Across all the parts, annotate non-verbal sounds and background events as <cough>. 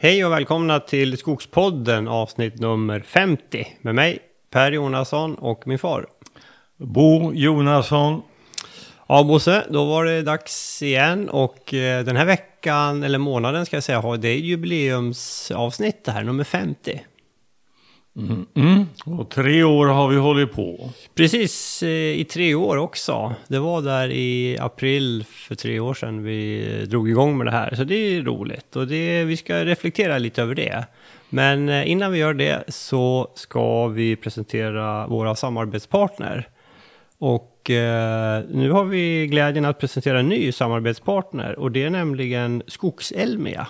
Hej och välkomna till Skogspodden avsnitt nummer 50 med mig Per Jonasson och min far. Bo Jonasson. Ja Bosse, då var det dags igen och eh, den här veckan, eller månaden ska jag säga, har det jubileumsavsnitt det här, nummer 50. Mm. Mm. Och tre år har vi hållit på. Precis, eh, i tre år också. Det var där i april för tre år sedan vi drog igång med det här. Så det är roligt och det, vi ska reflektera lite över det. Men eh, innan vi gör det så ska vi presentera våra samarbetspartner. Och eh, nu har vi glädjen att presentera en ny samarbetspartner och det är nämligen Skogselmia.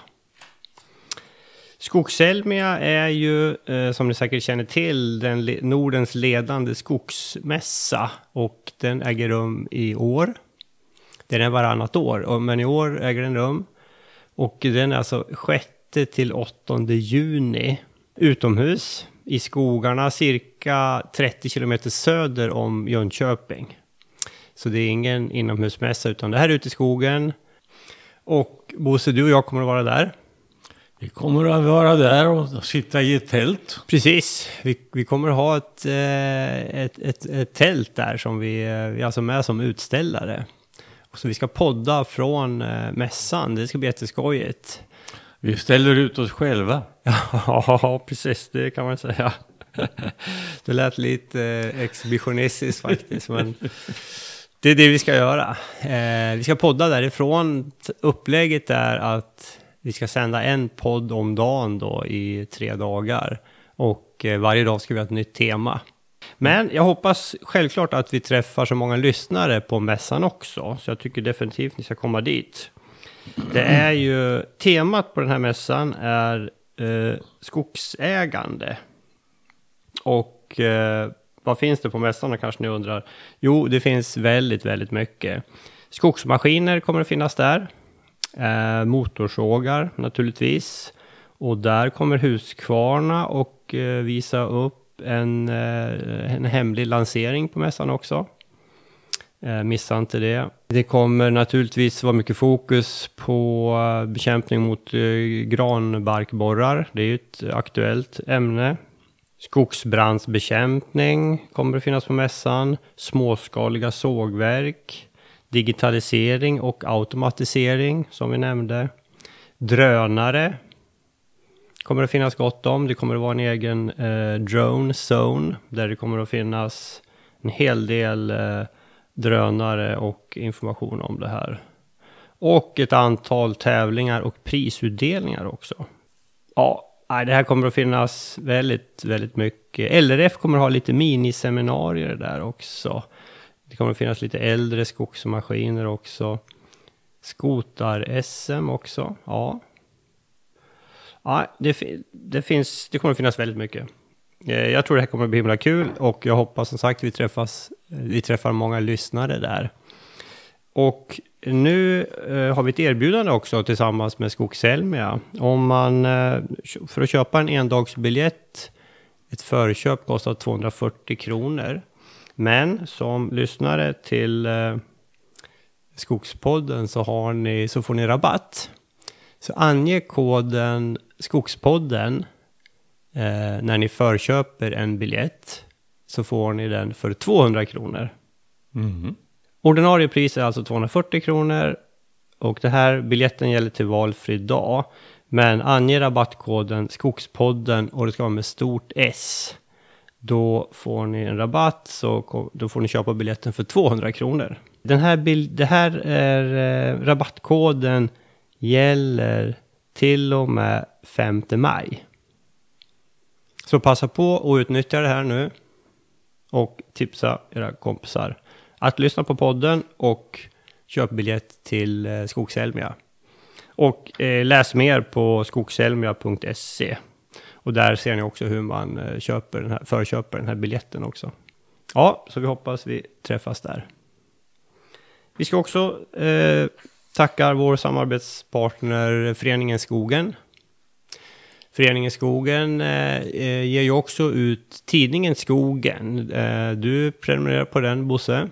Skogselmia är ju, eh, som ni säkert känner till, den le Nordens ledande skogsmässa. Och den äger rum i år. Den är varannat år, men i år äger den rum. Och den är alltså 6 till 8 juni utomhus i skogarna cirka 30 kilometer söder om Jönköping. Så det är ingen inomhusmässa utan det här är ute i skogen. Och Bosse, du och jag kommer att vara där. Vi kommer att vara där och sitta i ett tält. Precis, vi, vi kommer ha ett, eh, ett, ett, ett, tält där som vi, eh, vi är alltså med som utställare. Så vi ska podda från eh, mässan, det ska bli jätteskojigt. Vi ställer ut oss själva. <laughs> Ja, precis, det kan man säga. <laughs> Det lät lite exhibitionistiskt faktiskt, men det är det vi ska göra. Vi ska podda därifrån. Upplägget är att vi ska sända en podd om dagen då i tre dagar. Och eh, varje dag ska vi ha ett nytt tema. Men jag hoppas självklart att vi träffar så många lyssnare på mässan också. Så jag tycker definitivt ni ska komma dit. Det är ju, temat på den här mässan är eh, skogsägande. Och eh, vad finns det på mässan kanske ni undrar? Jo, det finns väldigt, väldigt mycket. Skogsmaskiner kommer att finnas där. Eh, motorsågar naturligtvis. Och där kommer Husqvarna och eh, visa upp en, eh, en hemlig lansering på mässan också. Eh, missa inte det. Det kommer naturligtvis vara mycket fokus på eh, bekämpning mot eh, granbarkborrar. Det är ju ett aktuellt ämne. Skogsbrandsbekämpning kommer att finnas på mässan. Småskaliga sågverk digitalisering och automatisering som vi nämnde. Drönare kommer det finnas gott om. Det kommer att vara en egen eh, drone zone där det kommer att finnas en hel del eh, drönare och information om det här. Och ett antal tävlingar och prisutdelningar också. Ja, det här kommer att finnas väldigt, väldigt mycket. LRF kommer att ha lite miniseminarier där också. Det kommer att finnas lite äldre skogsmaskiner också. Skotar-SM också, ja. Ja, det, det, finns, det kommer att finnas väldigt mycket. Eh, jag tror det här kommer att bli himla kul och jag hoppas som sagt vi träffas, vi träffar många lyssnare där. Och nu eh, har vi ett erbjudande också tillsammans med Skogshelmia. Om man, eh, för att köpa en endagsbiljett, ett förköp kostar 240 kronor. Men som lyssnare till eh, Skogspodden så, ni, så får ni rabatt. Så ange koden Skogspodden eh, när ni förköper en biljett så får ni den för 200 kronor. Mm. Ordinarie pris är alltså 240 kronor och det här biljetten gäller till valfri dag. Men ange rabattkoden Skogspodden och det ska vara med stort S. Då får ni en rabatt, så då får ni köpa biljetten för 200 kronor. Den här det här är eh, rabattkoden gäller till och med 5 maj. Så passa på och utnyttja det här nu. Och tipsa era kompisar att lyssna på podden och köp biljett till eh, Skogshelmia. Och eh, läs mer på skogshelmia.se. Och där ser ni också hur man eh, köper den här, förköper den här biljetten också. Ja, så vi hoppas vi träffas där. Vi ska också eh, tacka vår samarbetspartner Föreningen Skogen. Föreningen Skogen eh, eh, ger ju också ut tidningen Skogen. Eh, du prenumererar på den, Bosse?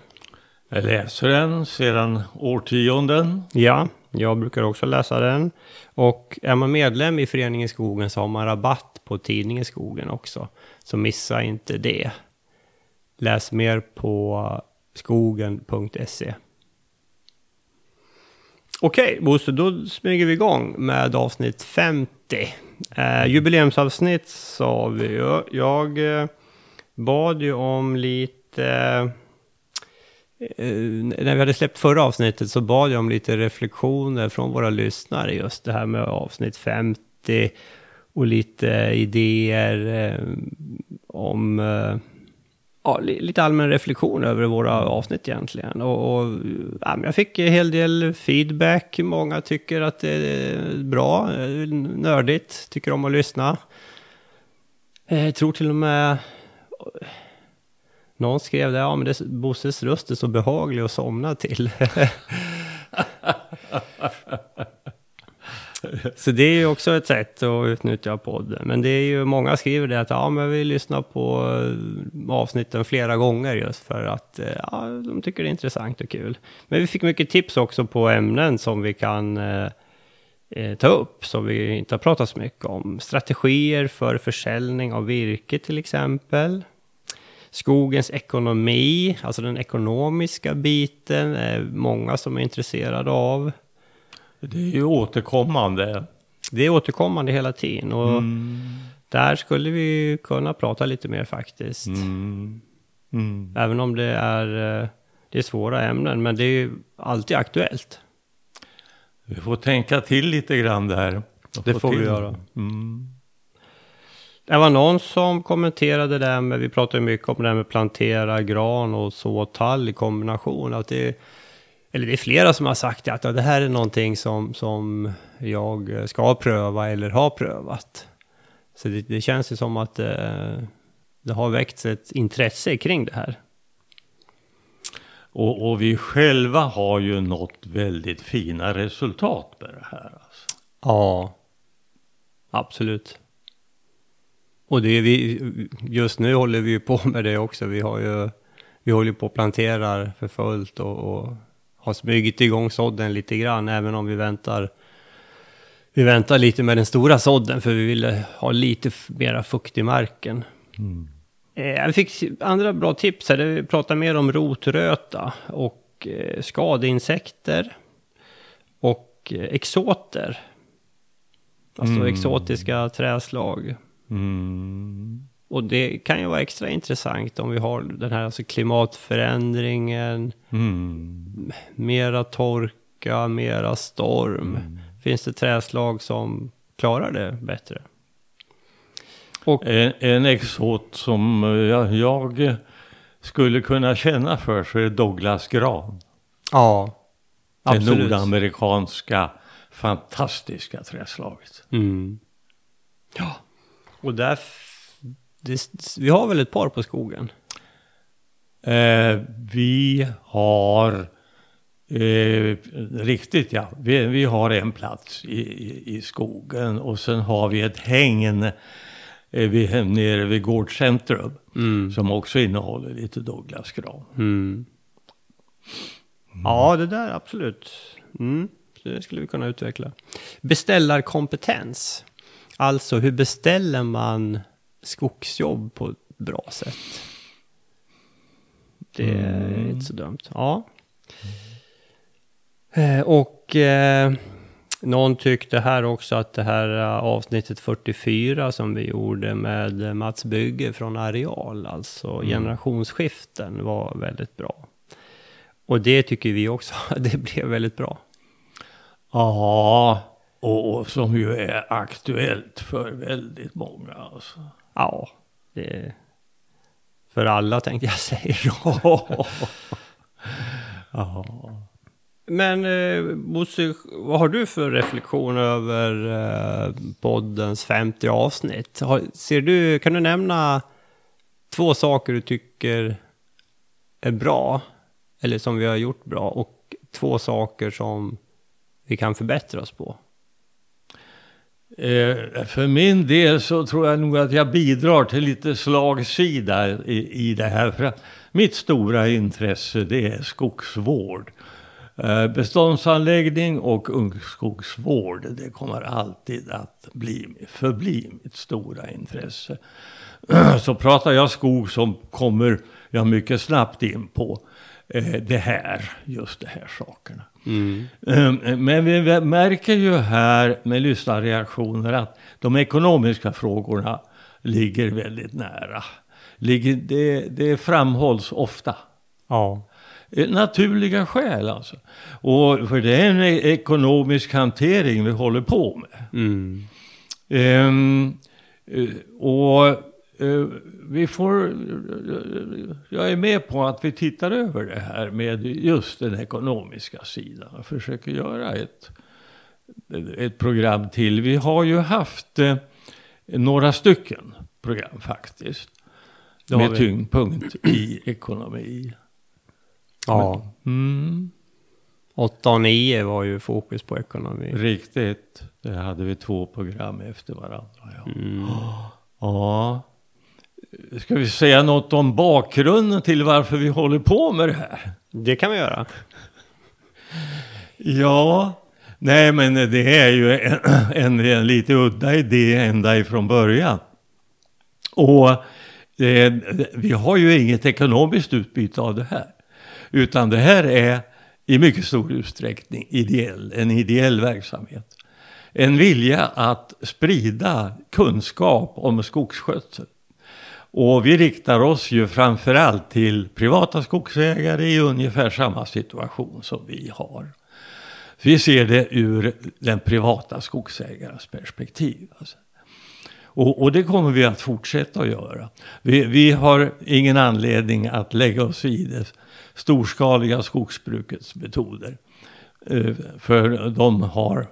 Jag läser den sedan årtionden. Ja, Jag brukar också läsa den. Och är man medlem i Föreningen Skogen så har man rabatt på tidningen Skogen också. Så missa inte det. Läs mer på skogen.se. Okej, Bosse, då smyger vi igång med avsnitt 50. Eh, jubileumsavsnitt sa vi ju. Jag eh, bad ju om lite... Eh, eh, när vi hade släppt förra avsnittet så bad jag om lite reflektioner från våra lyssnare just det här med avsnitt 50 och lite idéer eh, om eh, ja, lite allmän reflektion över våra avsnitt egentligen. Och, och ja, jag fick en hel del feedback. Många tycker att det är bra, nördigt, tycker om att lyssna. Jag tror till och med någon skrev det, ja men det, Bosses röst är så behaglig att somna till. <laughs> <laughs> <laughs> Så det är ju också ett sätt att utnyttja podden. Men det är ju många skriver det att ja, men vi lyssnar på eh, avsnitten flera gånger just för att eh, ja, de tycker det är intressant och kul. Men vi fick mycket tips också på ämnen som vi kan eh, eh, ta upp, som vi inte har pratat så mycket om. Strategier för försäljning av virke till exempel. Skogens ekonomi, alltså den ekonomiska biten, är många som är intresserade av. Det är ju återkommande. Det är återkommande hela tiden och mm. där skulle vi kunna prata lite mer faktiskt. Mm. Mm. Även om det är, eh, det är svåra ämnen, men det är ju alltid aktuellt. Vi får tänka till lite grann där. Det får till. vi göra. Mm. Det var någon som kommenterade det där med, vi pratade mycket om det här med plantera gran och så tall i kombination. Att det eller det är flera som har sagt att det här är någonting som, som jag ska pröva eller har prövat. Så det, det känns ju som att eh, det har väckts ett intresse kring det här. Och, och, vi själva har ju nått väldigt fina resultat med det här. Alltså. Ja, absolut. Och det vi, just nu håller vi ju på med det också. Vi har ju, vi håller på och planterar för fullt och, och har smugit igång sådden lite grann, även om vi väntar vi väntar lite med den stora sådden för vi ville ha lite mera fukt i marken. Mm. Eh, fick andra bra tips här. Vi pratar mer om rotröta och eh, skadeinsekter och eh, exoter. Alltså mm. exotiska träslag. Mm. Och det kan ju vara extra intressant om vi har den här alltså klimatförändringen, mm. mera torka, mera storm. Mm. Finns det träslag som klarar det bättre? Och, en, en exot som jag, jag, skulle kunna känna för så är Douglas gran. Ja, absolut. Det nordamerikanska fantastiska träslaget. Mm. Ja, och där det, vi har väl ett par på skogen? Eh, vi har eh, riktigt ja, vi, vi, har en plats i, i, i, skogen och sen har vi ett häng eh, vid, nere vid Gårdcentrum mm. som också innehåller lite Douglasgran. Mm. Mm. Ja, det där absolut. Mm. Det skulle vi kunna utveckla. Beställarkompetens. Alltså hur beställer man skogsjobb på ett bra sätt. Det är mm. inte så dumt. Ja. Eh, och eh, någon tyckte här också att det här eh, avsnittet 44 som vi gjorde med Mats Bygge från Areal, alltså mm. generationsskiften, var väldigt bra. Och det tycker vi också, <laughs> det blev väldigt bra. Ja, och som ju är aktuellt för väldigt många. Alltså. Ja, det för alla tänkte jag säga. <laughs> ja. Men eh, Bosse, vad har du för reflektion över eh, poddens 50 avsnitt? Har, ser du, kan du nämna två saker du tycker är bra, eller som vi har gjort bra, och två saker som vi kan förbättra oss på? Eh, för min del så tror jag nog att jag bidrar till lite slagsida i, i det här. För mitt stora intresse det är skogsvård. Eh, beståndsanläggning och ungskogsvård, det kommer alltid att bli, förbli mitt stora intresse. <clears throat> Så pratar jag skog så kommer jag mycket snabbt in på eh, det här, just de här sakerna. Mm. Eh, Men vi märker ju här med lyssnarreaktioner att de ekonomiska frågorna ligger väldigt nära. Det, det framhålls ofta. Ja. Eh, Naturliga skäl alltså. Och för det är en e- ekonomisk hantering vi håller på med. Mm. Ehm, eh, och eh, vi får, jag är med på att vi tittar över det här med just den ekonomiska sidan och försöker göra ett, ett program till. Vi har ju haft eh, några stycken program faktiskt. Med vi. tyngdpunkt i ekonomi. Ja. Mm, 8 och 9 var ju fokus på ekonomi. riktigt. Det hade vi två program efter varandra. Ja. Mm. Ja. Ska vi säga något om bakgrunden till varför vi håller på med det här? Det kan vi göra. Ja, nej men det är ju en, <clears throat> en, en lite udda idé ända ifrån början. Och eh, vi har ju inget ekonomiskt utbyte av det här. Utan det här är i mycket stor utsträckning ideell, en ideell verksamhet. En vilja att sprida kunskap om skogsskötsel. Och vi riktar oss ju framförallt till privata skogsägare i ungefär samma situation som vi har. Vi ser det ur den privata skogsägarens perspektiv. Alltså. Och, och det kommer vi att fortsätta att göra. Vi, vi har ingen anledning att lägga oss i det storskaliga skogsbrukets metoder. Eh, för de har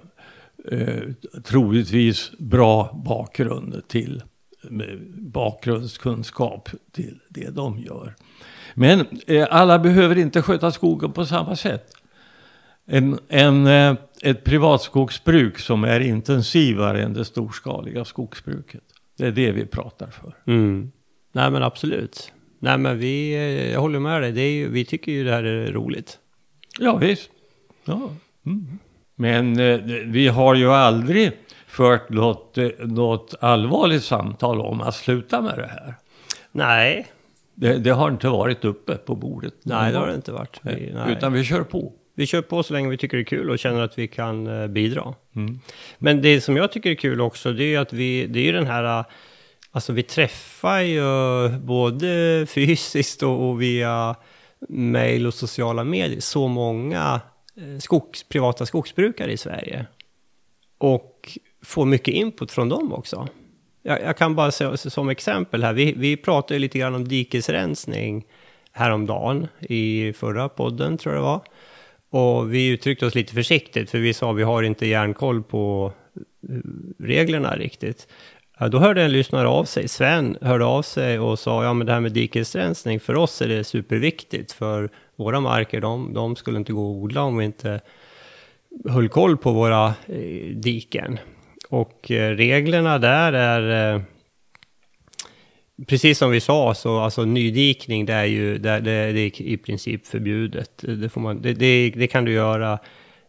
eh, troligtvis bra bakgrund till bakgrundskunskap till det de gör. Men eh, alla behöver inte sköta skogen på samma sätt. En, en, eh, ett privatskogsbruk som är intensivare än det storskaliga skogsbruket. Det är det vi pratar för. Mm. Nej men absolut. Nej men vi, eh, jag håller med dig. Det är ju, vi tycker ju det här är roligt. Ja visst. Ja. Mm. Men eh, vi har ju aldrig fört något, något allvarligt samtal om att sluta med det här. Nej, Det, det har inte varit uppe på bordet. nej det har det inte varit. Vi. Utan vi kör på. vi kör på så länge vi tycker det är kul och känner att vi kan eh, bidra. Mm. Men det som jag tycker är kul också, det är att vi, det är ju den här, eh, alltså vi träffar ju både <laughs> fysiskt och, via mail och sociala medier så många eh, skogs, privata skogsbrukare i Sverige. Och får mycket input från dem också. Jag, jag kan bara säga som exempel här, vi, vi pratade ju lite grann om dikesrensning häromdagen i förra podden tror jag det var. Och vi uttryckte oss lite försiktigt för vi sa vi har inte järnkoll på eh, reglerna riktigt. Då hörde en lyssnare av sig, Sven hörde av sig och sa ja men det här med dikesrensning för oss är det superviktigt för våra marker de, de skulle inte gå att odla om vi inte höll koll på våra eh, diken. Och eh, reglerna där är eh, Precis som vi sa, så alltså nydikning, det är ju det, det, det är i princip förbjudet. Det, får man, det, det, det kan du göra.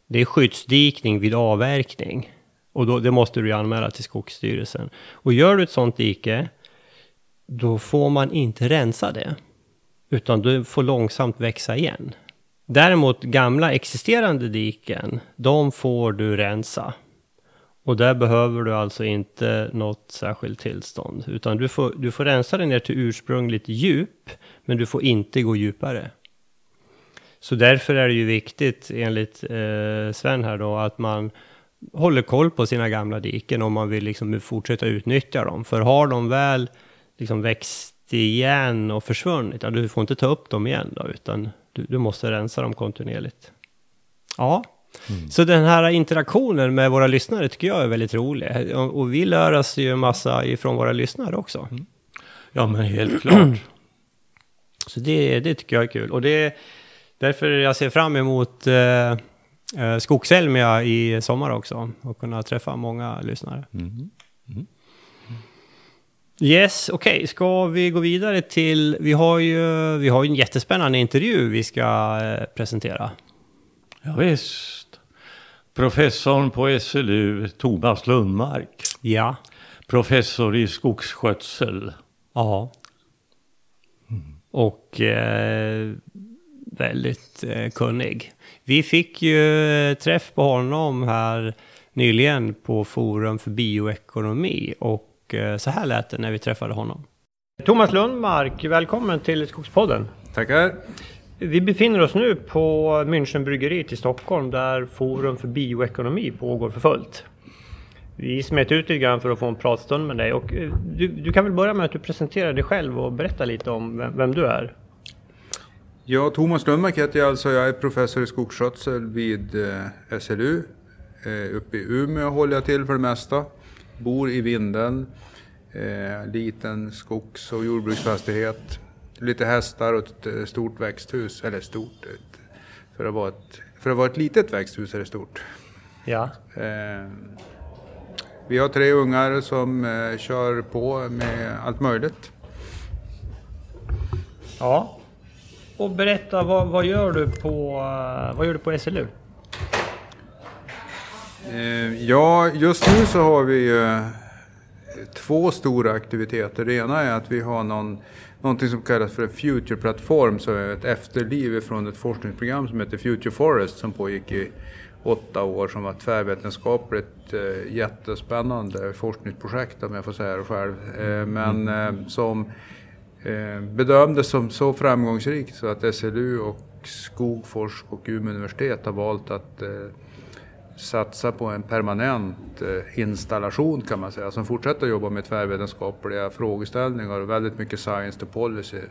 Det är skyddsdikning vid avverkning. Och då, det måste du ju anmäla till Skogsstyrelsen. Och gör du ett sånt dike, då får man inte rensa det. Utan du får långsamt växa igen. Däremot gamla existerande diken, de får du rensa. Och där behöver du alltså inte något särskilt tillstånd. Utan du får, du får rensa det ner till ursprungligt djup, men du får inte gå djupare. Så därför är det ju viktigt, enligt eh, Sven här då, att man håller koll på sina gamla diken om man vill liksom fortsätta utnyttja dem. För har de väl liksom växt igen och försvunnit, ja, du får inte ta upp dem igen då, utan du, du måste rensa dem kontinuerligt. Ja, så den här interaktionen med våra lyssnare tycker jag är väldigt rolig. Och, vi lär oss ju en massa ifrån våra lyssnare också. Ja men helt <clears throat> klart. Så det, det tycker jag är kul. Och det är därför jag ser fram emot eh, eh, Skogselmia i sommar också. Och kunna träffa många lyssnare. Mm. Yes, okej. Ska vi gå vidare till... Vi har ju vi har en jättespännande intervju vi ska eh, presentera. Ja, visst. Professorn på SLU, Thomas Lundmark. Ja. Professor i skogsskötsel. Ja. Och eh, väldigt eh, kunnig. Vi fick ju eh, träff på honom här nyligen på Forum för bioekonomi och eh, så här lät det när vi träffade honom. Thomas Lundmark, välkommen till Skogspodden. Tackar. Vi befinner oss nu på Münchenbryggeriet i Stockholm där Forum för bioekonomi pågår för fullt. Vi smet ut lite grann för att få en pratstund med dig och eh, du, du kan väl börja med att du presenterar dig själv och berätta lite om vem, vem du är. Ja, Thomas Lundmark heter jag alltså. Jag är professor i skogsskötsel vid eh, SLU. Eh, uppe i Umeå håller jag till för det mesta. Bor i Vindeln. Liten skogs och jordbruksfastighet. Lite hästar och ett eh, stort växthus. Eller stort, ett, för, att vara ett, för att vara ett litet växthus är det stort. Ja. Eh, vi har tre ungar som eh, kör på med allt möjligt. Ja. Och berätta, vad, vad, gör, du på, vad gör du på SLU? Eh, ja, just nu så har vi eh, två stora aktiviteter. Det ena är att vi har någon, någonting som kallas för en Future-plattform, så är ett efterliv från ett forskningsprogram som heter Future Forest som pågick i åtta år som var tvärvetenskapligt eh, jättespännande forskningsprojekt om jag får säga det själv. Eh, men eh, som eh, bedömdes som så framgångsrikt så att SLU och Skogforsk och Umeå universitet har valt att eh, satsa på en permanent eh, installation kan man säga som fortsätter jobba med tvärvetenskapliga frågeställningar och väldigt mycket science to policy.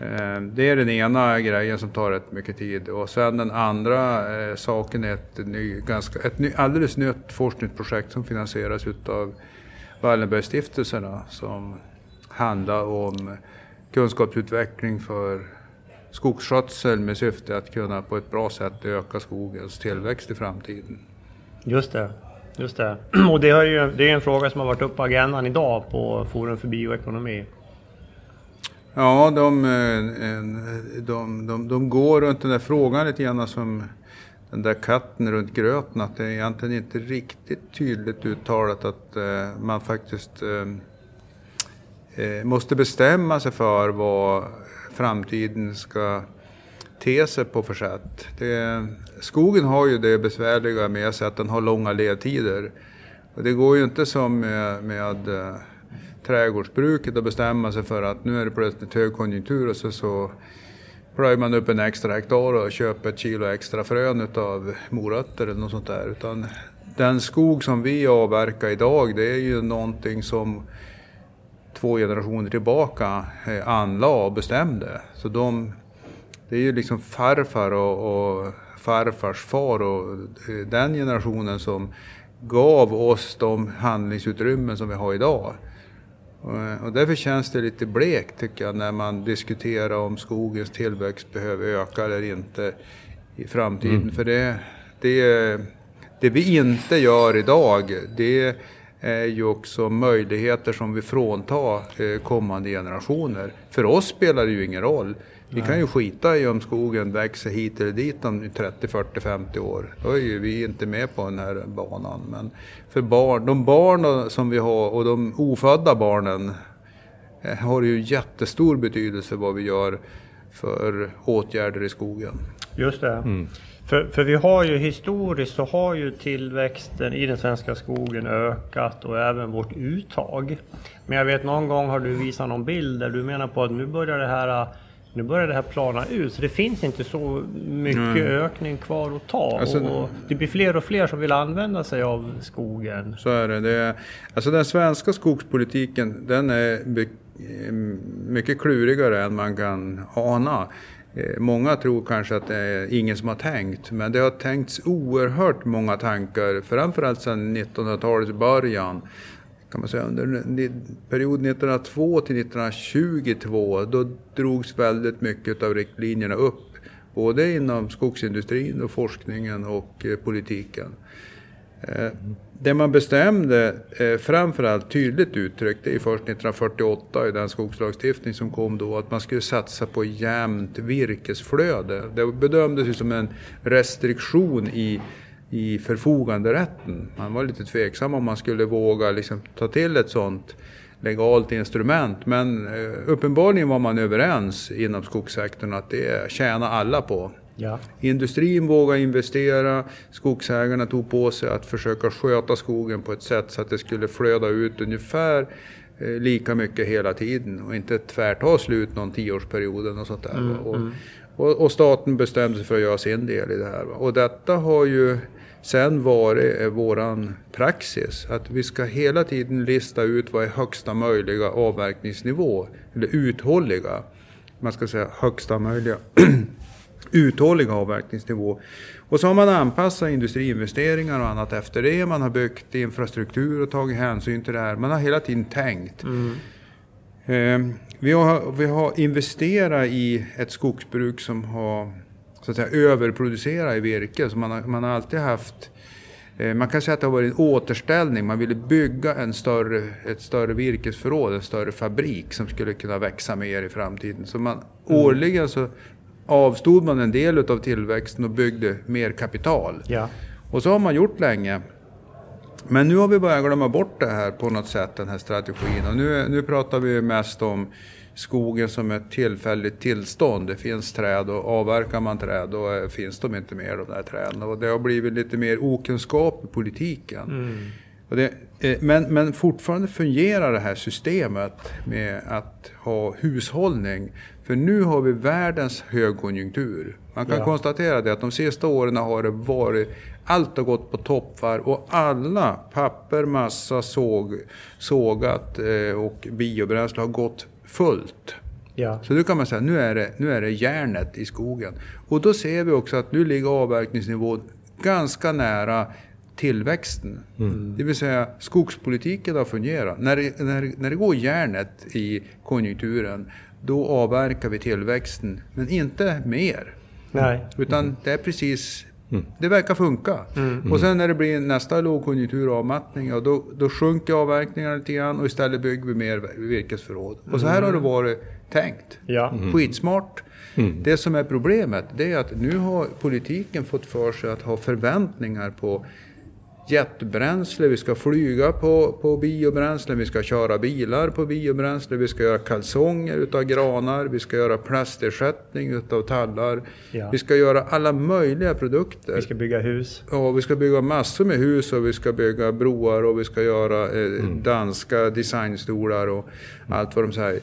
Eh, det är den ena grejen som tar rätt mycket tid och sen den andra eh, saken är ett, ny, ganska, ett ny, alldeles nytt forskningsprojekt som finansieras utav Wallenbergstiftelserna som handlar om kunskapsutveckling för skogsskötsel med syfte att kunna på ett bra sätt öka skogens tillväxt i framtiden. Just det. Just det. <clears throat> Och det, är ju, det är en fråga som har varit uppe på agendan idag på Forum för bioekonomi. Ja, de, eh, de, de, de går runt den där frågan lite grann som den där katten runt gröten. Att det är egentligen inte riktigt tydligt uttalat att eh, man faktiskt eh, måste bestämma sig för vad framtiden ska te sig på för sätt. Det, skogen har ju det besvärliga med sig att den har långa ledtider. Och det går ju inte som med, med äh, trädgårdsbruket att bestämma sig för att nu är det plötsligt högkonjunktur och så, så plöjer man upp en extra hektar och köper ett kilo extra frön av morötter eller något sånt där. Utan den skog som vi avverkar idag det är ju någonting som två generationer tillbaka eh, anlade och bestämde. Så de, det är ju liksom farfar och, och farfars far och eh, den generationen som gav oss de handlingsutrymmen som vi har idag. Och därför känns det lite blekt tycker jag när man diskuterar om skogens tillväxt behöver öka eller inte i framtiden. Mm. För det, det, det vi inte gör idag, det är ju också möjligheter som vi fråntar eh, kommande generationer. För oss spelar det ju ingen roll. Vi kan ju skita i om skogen växer hit eller dit om 30, 40, 50 år. Då är ju vi inte med på den här banan. Men för barn, de barn som vi har och de ofödda barnen eh, har ju jättestor betydelse vad vi gör för åtgärder i skogen. Just det. Mm. För, för vi har ju historiskt så har ju tillväxten i den svenska skogen ökat och även vårt uttag. Men jag vet någon gång har du visat någon bild där du menar på att nu börjar det här nu börjar det här plana ut, så det finns inte så mycket mm. ökning kvar att ta. Alltså, och det blir fler och fler som vill använda sig av skogen. Så är det. det är, alltså den svenska skogspolitiken, den är mycket klurigare än man kan ana. Eh, många tror kanske att det är ingen som har tänkt, men det har tänkts oerhört många tankar, framförallt sedan 1900-talets början. Kan man säga. Under perioden 1902 till 1922, då drogs väldigt mycket av riktlinjerna upp, både inom skogsindustrin och forskningen och eh, politiken. Eh, det man bestämde, eh, framförallt tydligt uttryckt, det är först 1948 i den skogslagstiftning som kom då, att man skulle satsa på jämnt virkesflöde. Det bedömdes ju som en restriktion i, i förfoganderätten. Man var lite tveksam om man skulle våga liksom, ta till ett sånt legalt instrument. Men eh, uppenbarligen var man överens inom skogssektorn att det tjänar alla på. Ja. Industrin vågade investera, skogsägarna tog på sig att försöka sköta skogen på ett sätt så att det skulle flöda ut ungefär eh, lika mycket hela tiden och inte tvärta slut någon tioårsperiod och sånt där. Mm, och, mm. och, och, staten bestämde sig för att göra sin del i det här. Och detta har ju sen varit eh, våran praxis, att vi ska hela tiden lista ut vad är högsta möjliga avverkningsnivå, eller uthålliga, man ska säga högsta möjliga <clears throat> uthållig avverkningsnivå. Och så har man anpassat industriinvesteringar och annat efter det. Man har byggt infrastruktur och tagit hänsyn till det här. Man har hela tiden tänkt. Mm. Eh, vi, har, vi har investerat i ett skogsbruk som har så att säga, överproducerat i virke. Så man, har, man har alltid haft eh, man kan säga att det har varit en återställning. Man ville bygga en större, ett större virkesförråd, en större fabrik som skulle kunna växa mer i framtiden. Så man, mm. årligen så avstod man en del av tillväxten och byggde mer kapital. Ja. Och så har man gjort länge. Men nu har vi börjat glömma bort det här på något sätt, den här strategin. Och nu, nu pratar vi mest om skogen som ett tillfälligt tillstånd. Det finns träd och avverkar man träd då finns de inte mer de där träden. Och det har blivit lite mer okunskap i politiken. Mm. Det, eh, men, men fortfarande fungerar det här systemet med att ha hushållning. För nu har vi världens högkonjunktur. Man kan ja. konstatera det att de sista åren har det varit, allt har gått på toppvarv och alla, papper, massa, såg, sågat eh, och biobränsle har gått fullt. Ja. Så nu kan man säga nu är, det, nu är det järnet i skogen. Och då ser vi också att nu ligger avverkningsnivån ganska nära tillväxten. Mm. Det vill säga skogspolitiken har fungerat. När det, när, när det går järnet i konjunkturen då avverkar vi tillväxten, men inte mer. Nej. Utan det är precis, mm. det verkar funka. Mm. Och sen när det blir nästa lågkonjunktur och avmattning, ja, då, då sjunker avverkningarna lite grann och istället bygger vi mer virkesförråd. Och så här har det varit tänkt. Ja. Mm. Skitsmart. Mm. Det som är problemet, det är att nu har politiken fått för sig att ha förväntningar på jetbränsle, vi ska flyga på, på biobränsle, vi ska köra bilar på biobränsle, vi ska göra kalsonger utav granar, vi ska göra plastersättning utav tallar. Ja. Vi ska göra alla möjliga produkter. Vi ska bygga hus. Ja, vi ska bygga massor med hus och vi ska bygga broar och vi ska göra eh, mm. danska designstolar och allt vad de säger.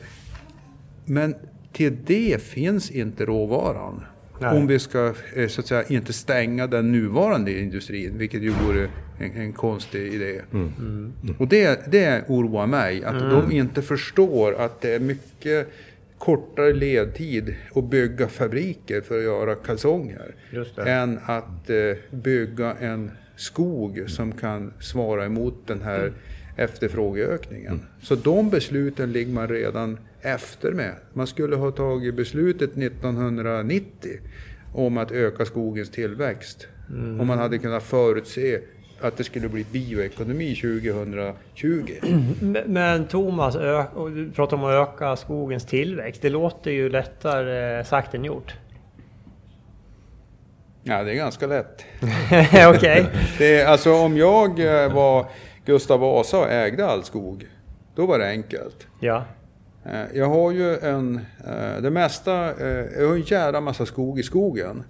Men till det finns inte råvaran. Nej. Om vi ska eh, så att säga, inte stänga den nuvarande industrin, vilket ju vore en, en konstig idé. Mm. Mm. Och det, det oroar mig, att mm. de inte förstår att det är mycket kortare ledtid att bygga fabriker för att göra kalsonger. Än att eh, bygga en skog som kan svara emot den här mm. efterfrågeökningen. Mm. Så de besluten ligger man redan efter med. Man skulle ha tagit beslutet 1990 om att öka skogens tillväxt. Mm. Om man hade kunnat förutse att det skulle bli bioekonomi 2020. <clears throat> Men Thomas, du pratar om att öka skogens tillväxt. Det låter ju lättare sagt än gjort. Ja, det är ganska lätt. <laughs> Okej. <laughs> Okay. alltså om jag eh, var Gustav Vasa och ägde all skog, då var det enkelt. Ja. Eh, jag har ju en, eh, det mesta, jag har en jävla massa skog i skogen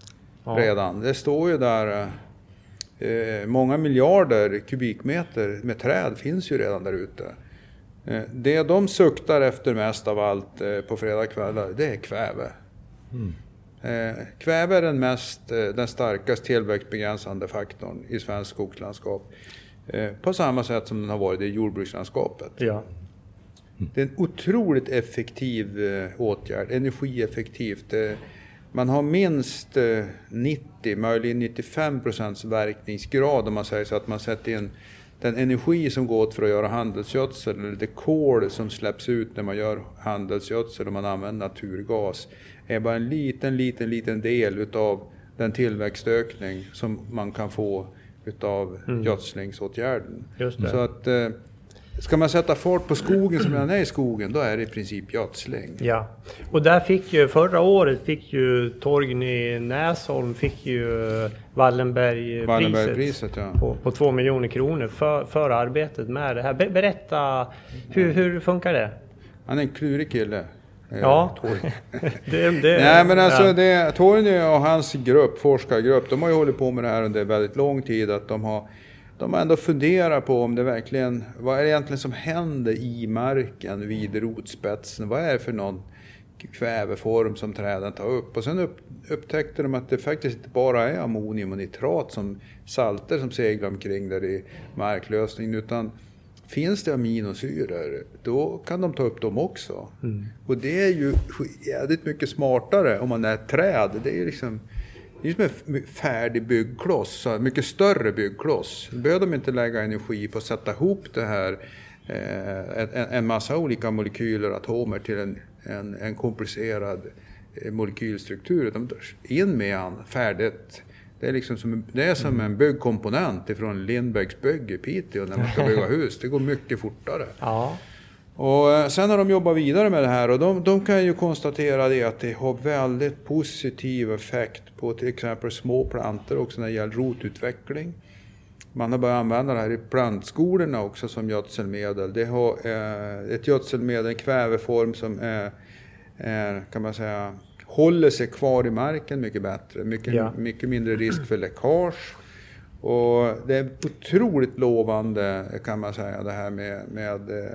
ja. redan. Det står ju där Eh, många miljarder kubikmeter med träd finns ju redan där ute. Eh, det de suktar efter mest av allt eh, på fredagskvällar, det är kväve. Mm. Kväve är den, mest, den starkast tillväxtbegränsande faktorn i svenskt skogslandskap. På samma sätt som den har varit i jordbrukslandskapet. Ja. Det är en otroligt effektiv åtgärd, energieffektivt. Man har minst 90, eh, möjligen 95 procents verkningsgrad om man säger så att man sätter in den energi som går åt för att göra handelsgödsel, eller det kol som släpps ut när man gör handelsgödsel och man använder naturgas, är bara en liten, liten, liten del utav den tillväxtökning som man kan få utav Mm. gödslingsåtgärden. Så att eh, ska man sätta fart på skogen som redan är i skogen, då är det i princip gödsling. Ja, och där fick ju förra året fick ju Torgny Näsholm fick ju Wallenbergpriset Wallenbergpriset, ja. på, på två miljoner kronor för, för arbetet med det här. Be, berätta, hur, hur funkar det? Han är en klurig kille. eh, Ja, <laughs> <laughs> det, det, Nej men alltså ja. det, Torgny och hans grupp, forskargrupp, de har ju hållit på med det här under väldigt lång tid. Att de har, de har ändå funderat på om det verkligen, vad är det egentligen som händer i marken vid rotspetsen? Vad är det för någon kväveform som träden tar upp? Och sen upp, upptäckte de att det faktiskt inte bara är ammonium och nitrat som salter som seglar omkring där i marklösningen. Utan finns det aminosyror, då kan de ta upp dem också. Och det är ju jävligt mycket smartare om man är ett träd. Det är liksom det är som en färdig byggkloss, mycket större byggkloss. Då behöver de inte lägga energi på att sätta ihop det här, eh, en, massa olika molekyler, atomer till en, en, en komplicerad eh, molekylstruktur. Utan in med han, färdigt. Det är, liksom som, det är som en byggkomponent ifrån Lindbäcks bygg i Piteå när man ska bygga <laughs> hus. Det går mycket fortare. Ja, Och eh, sen har de jobbat vidare med det här och de, de kan ju konstatera det att det har väldigt positiv effekt på till exempel små plantor också när det gäller rotutveckling. Man har börjat använda det här i plantskolorna också som gödselmedel. Det har eh, ett gödselmedel, en kväveform som är, är, kan man säga, håller sig kvar i marken mycket bättre. Mycket, Ja. mycket mindre risk för läckage. Och det är otroligt lovande kan man säga det här med, med eh,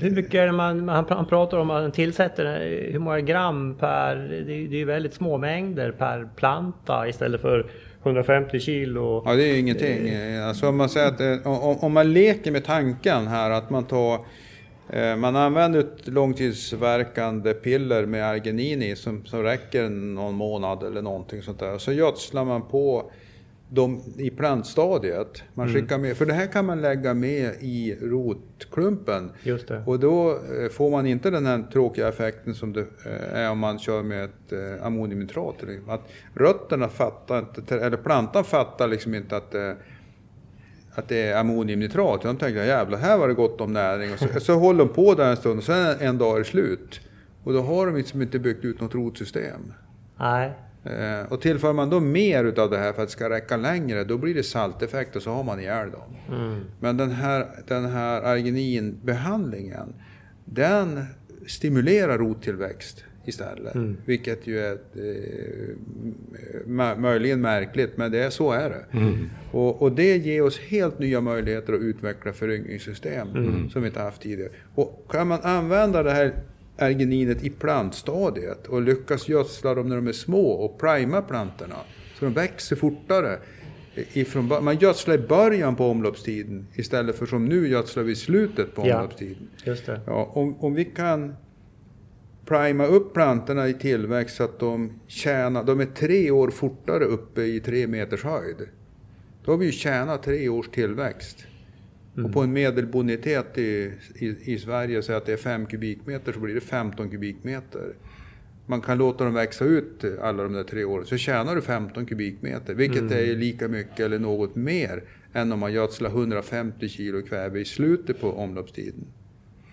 hur mycket är det man, han, pratar om att han tillsätter, eh, hur många gram per, det, är- ju väldigt små mängder per planta istället för 150 kilo. Ja, det är ju ingenting. Alltså om man säger att eh, om, om man leker med tanken här att man tar eh, man använder ett långtidsverkande piller med arginin i som, som räcker någon månad eller någonting sånt där. Så gödslar man på dem i plantstadiet. Man skickar med, för det här kan man lägga med i rotklumpen. Just det. Och då eh, får man inte den här tråkiga effekten som det eh, är om man kör med ett eh, ammoniumnitrat. Att rötterna fattar inte, eller plantan fattar liksom inte att det, att det är ammoniumnitrat. De tänker jävlar, här var det gott om näring. Och så, <laughs> så håller de på där en stund och sen en dag är det slut. Och då har de liksom inte byggt ut något rotsystem. Nej, och tillför man då mer utav det här för att det ska räcka längre, då blir det salteffekt och så har man ihjäl dem. Men den här, den här argininbehandlingen, den stimulerar rottillväxt istället. Vilket ju är eh, mö- möjligen märkligt, men det är, så är det. Och, och det ger oss helt nya möjligheter att utveckla föryngringssystem som vi inte haft tidigare. Och kan man använda det här argininet i plantstadiet och lyckas gödsla dem när de är små och prima plantorna så de växer fortare. Ifrån, man gödslar i början på omloppstiden istället för som nu gödslar vi i slutet på Ja. omloppstiden. just det. Ja, om, om vi kan prima upp plantorna i tillväxt så att de tjänar, de är tre år fortare uppe i tre meters höjd. Då har vi ju tjänat tre års tillväxt. Och på en medelbonitet i, i, i Sverige, så att det är 5 kubikmeter, så blir det 15 kubikmeter. Man kan låta dem växa ut alla de där tre åren, så tjänar du 15 kubikmeter, vilket är lika mycket eller något mer än om man gödslar 150 kilo kväve i slutet på omloppstiden.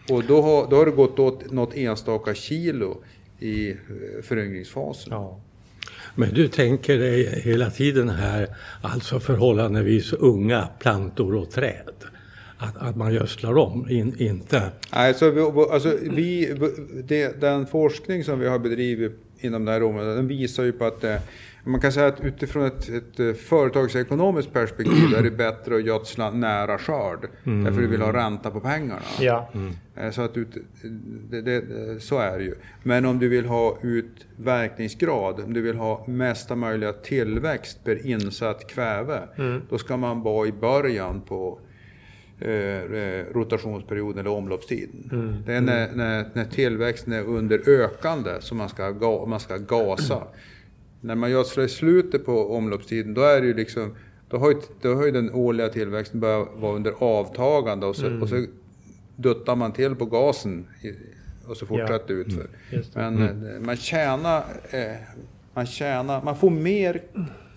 Och då har, då har det gått åt något enstaka kilo i eh, föryngringsfasen. Ja. Men du tänker dig hela tiden här, alltså förhållandevis unga plantor och träd. Att, att man gödslar om, in, inte... Nej, så vi, alltså vi, det, den forskning som vi har bedrivit inom det här området, den visar ju på att eh, man kan säga att utifrån ett, ett eh, företagsekonomiskt perspektiv är det <clears throat> bättre att gödsla nära skörd. Därför du vill ha ränta på pengarna. Ja. Eh, Så, att ut, det, det, så är det ju. Men om du vill ha ut verkningsgrad, om du vill ha mesta möjliga tillväxt per insatt kväve, då ska man vara i början på rotationsperioden eller omloppstiden. Det är när, när, när tillväxten är under ökande som man ska, ga, man ska gasa. När man gödslar i slutet på omloppstiden, då är det ju liksom då har, ju, då har ju den årliga tillväxten börjat vara under avtagande och så, och så duttar man till på gasen och så fortsätter det utför. Det. Men eh, man tjänar, eh, man tjänar, man får mer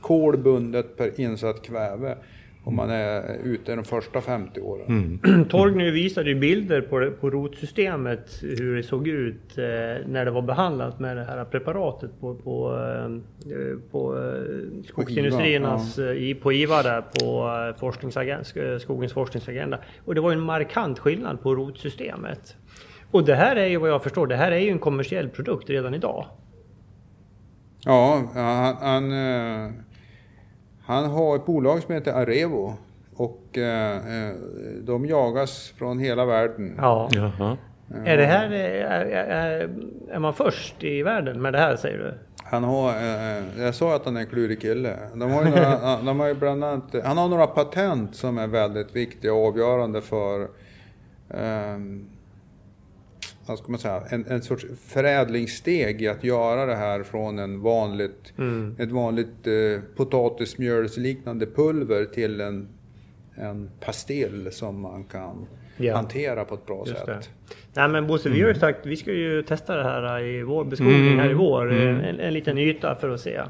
kol bundet per insatt kväve om man är ute de första 50 åren. Mm. <clears throat> Torgny visade ju bilder på, på rotsystemet hur det såg ut eh, när det var behandlat med det här preparatet på, på, eh, på eh, skogsindustriernas, IVA, eh, i, på IVA där på eh, forskningsagenda, sk- skogens forskningsagenda. Och det var ju en markant skillnad på rotsystemet. Och det här är ju vad jag förstår, det här är ju en kommersiell produkt redan idag. Ja, han, han, eh, han har ett bolag som heter Arevo. Och eh, eh, de jagas från hela världen. Ja. Jaha. Är det här, eh, är, är, är man först i världen med det här säger du? Han har, eh, jag sa att han är en klurig kille. De har några, <laughs> de har bland annat, han har några patent som är väldigt viktiga och avgörande för eh, vad ska man säga, en, en sorts förädlingssteg i att göra det här från en vanligt, ett vanligt eh, potatismjölsliknande pulver till en, en pastill som man kan Ja. hantera på ett bra Just sätt. det. Nej men Bosse, vi har ju sagt vi ska ju testa det här i vår beskogning här i vår. En, en liten yta för att se.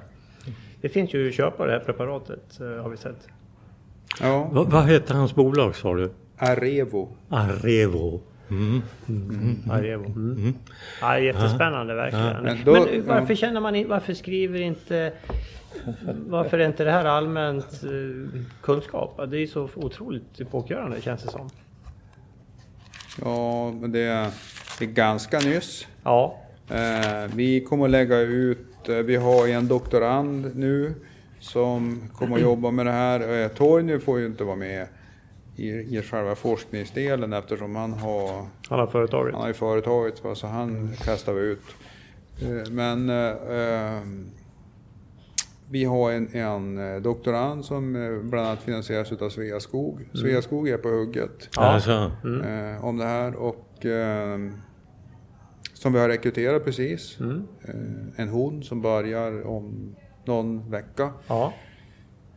Det finns ju att köpa det här preparatet eh, har vi sett. Ja, Va, vad heter hans bolag sa du? Arevo. Arevo. Mm. Arevo. Mm. Ja, jättespännande verkligen. Men då- men varför känner man in- varför skriver inte varför är inte det här allmänt eh, kunskap? Det är så otroligt epokgörande känns det som. Ja, men det är, det är ganska nyss. Ja, Eh, vi kommer att lägga ut, eh, vi har en doktorand nu som kommer att jobba med det här. Eh, Torgny får ju inte vara med i, i själva forskningsdelen eftersom han har, han har företaget. han har ju företaget va, så han kastar vi ut. Eh, men eh, vi har en, en eh, doktorand som eh, bland annat finansieras av Sveaskog. Sveaskog är på hugget Ja. Alltså, eh, om det här och eh, som vi har rekryterat precis. Eh, en hon som börjar om någon vecka. Ja.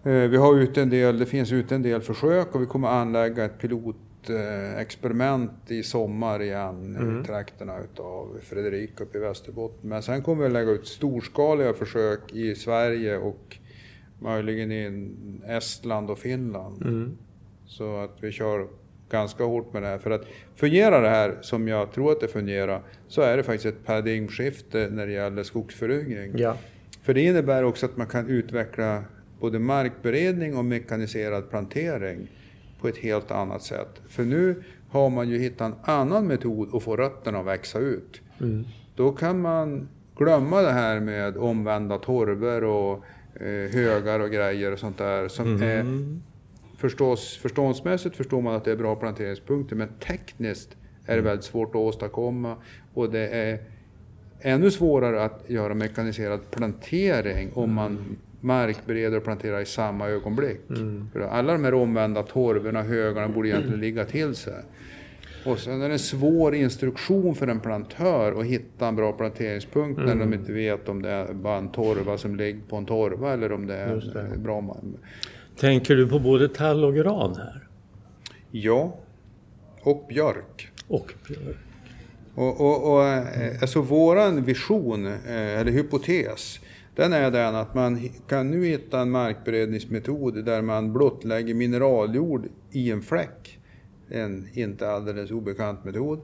Eh, vi har ut en del, det finns ute en del försök och vi kommer anlägga ett pilotexperiment i sommar igen i trakterna utav Fredrika uppe i Västerbotten. Men sen kommer vi lägga ut storskaliga försök i Sverige och möjligen i Estland och Finland. Så att vi kör ganska hårt med det här. För att fungerar det här som jag tror att det fungerar så är det faktiskt ett paradigmskifte när det gäller skogsföryngring. ja. För det innebär också att man kan utveckla både markberedning och mekaniserad plantering på ett helt annat sätt. För nu har man ju hittat en annan metod att få rötterna att växa ut. Då kan man glömma det här med omvända torver och eh, högar och grejer och sånt där som är förstås, förståndsmässigt förstår man att det är bra planteringspunkter men tekniskt är det väldigt svårt att åstadkomma och det är ännu svårare att göra mekaniserad plantering om man markbereder och planterar i samma ögonblick. För alla de här omvända torvorna, högarna, borde egentligen ligga till sig. Och sen är det en svår instruktion för en plantör att hitta en bra planteringspunkt när de inte vet om det är bara en torva som ligger på en torva eller om det är en bra man. tänker du på både tall och gran här? Ja, och björk. Och Och, och, och eh, alltså våran vision, eh, eller hypotes, den är den att man kan nu hitta en markberedningsmetod där man blottlägger mineraljord i en fläck. En inte alldeles obekant metod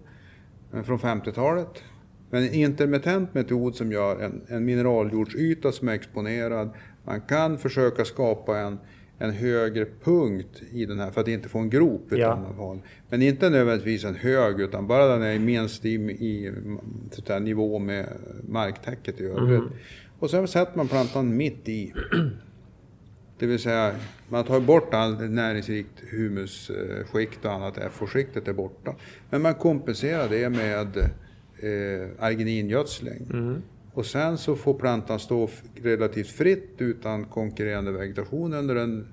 eh, från 50-talet. Men en intermittent metod som gör en, en mineraljordsyta som är exponerad. Man kan försöka skapa en, en högre punkt i den här för att inte få en grop. Ja. Utan har- Men inte nödvändigtvis en hög utan bara den är minst i, i nivå med marktäcket i övrigt. Och sen sätter man plantan mitt i. <clears throat> Det vill säga, man tar bort allt näringsrikt humusskikt och annat, FO-skiktet är borta. Men man kompenserar det med eh, arginingödsling. Och sen så får plantan stå relativt fritt utan konkurrerande vegetation under en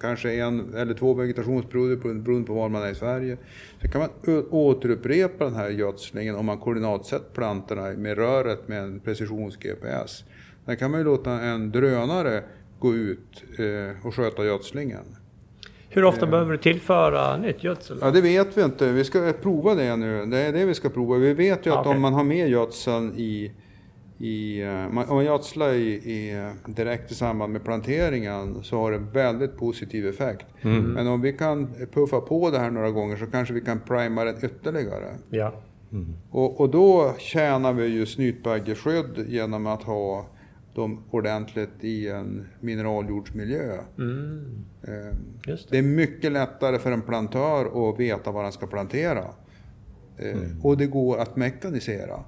kanske en eller två vegetationsperioder bero- beroende på var man är i Sverige. Så kan man återupprepa den här gödslingen om man koordinatsätter plantorna med röret med en precisions-GPS. Sen kan man ju låta en drönare gå ut eh, och sköta gödslingen. Hur ofta behöver du tillföra nytt gödsel? Ja, det vet vi inte. Vi ska prova det nu. Det är det vi ska prova. Vi vet ju att Ja, okej. om man har med gödseln i, i, eh, man- om man gödslar i, i, eh, direkt i samband med planteringen så har det väldigt positiv effekt. Men om vi kan puffa på det här några gånger så kanske vi kan prima den ytterligare. Ja. Och, och då tjänar vi ju snytbaggeskydd genom att ha dem ordentligt i en mineraljordsmiljö. Mm. Eh, Just Det är mycket lättare för en plantör att veta vad han ska plantera. Eh, Och det går att mekanisera.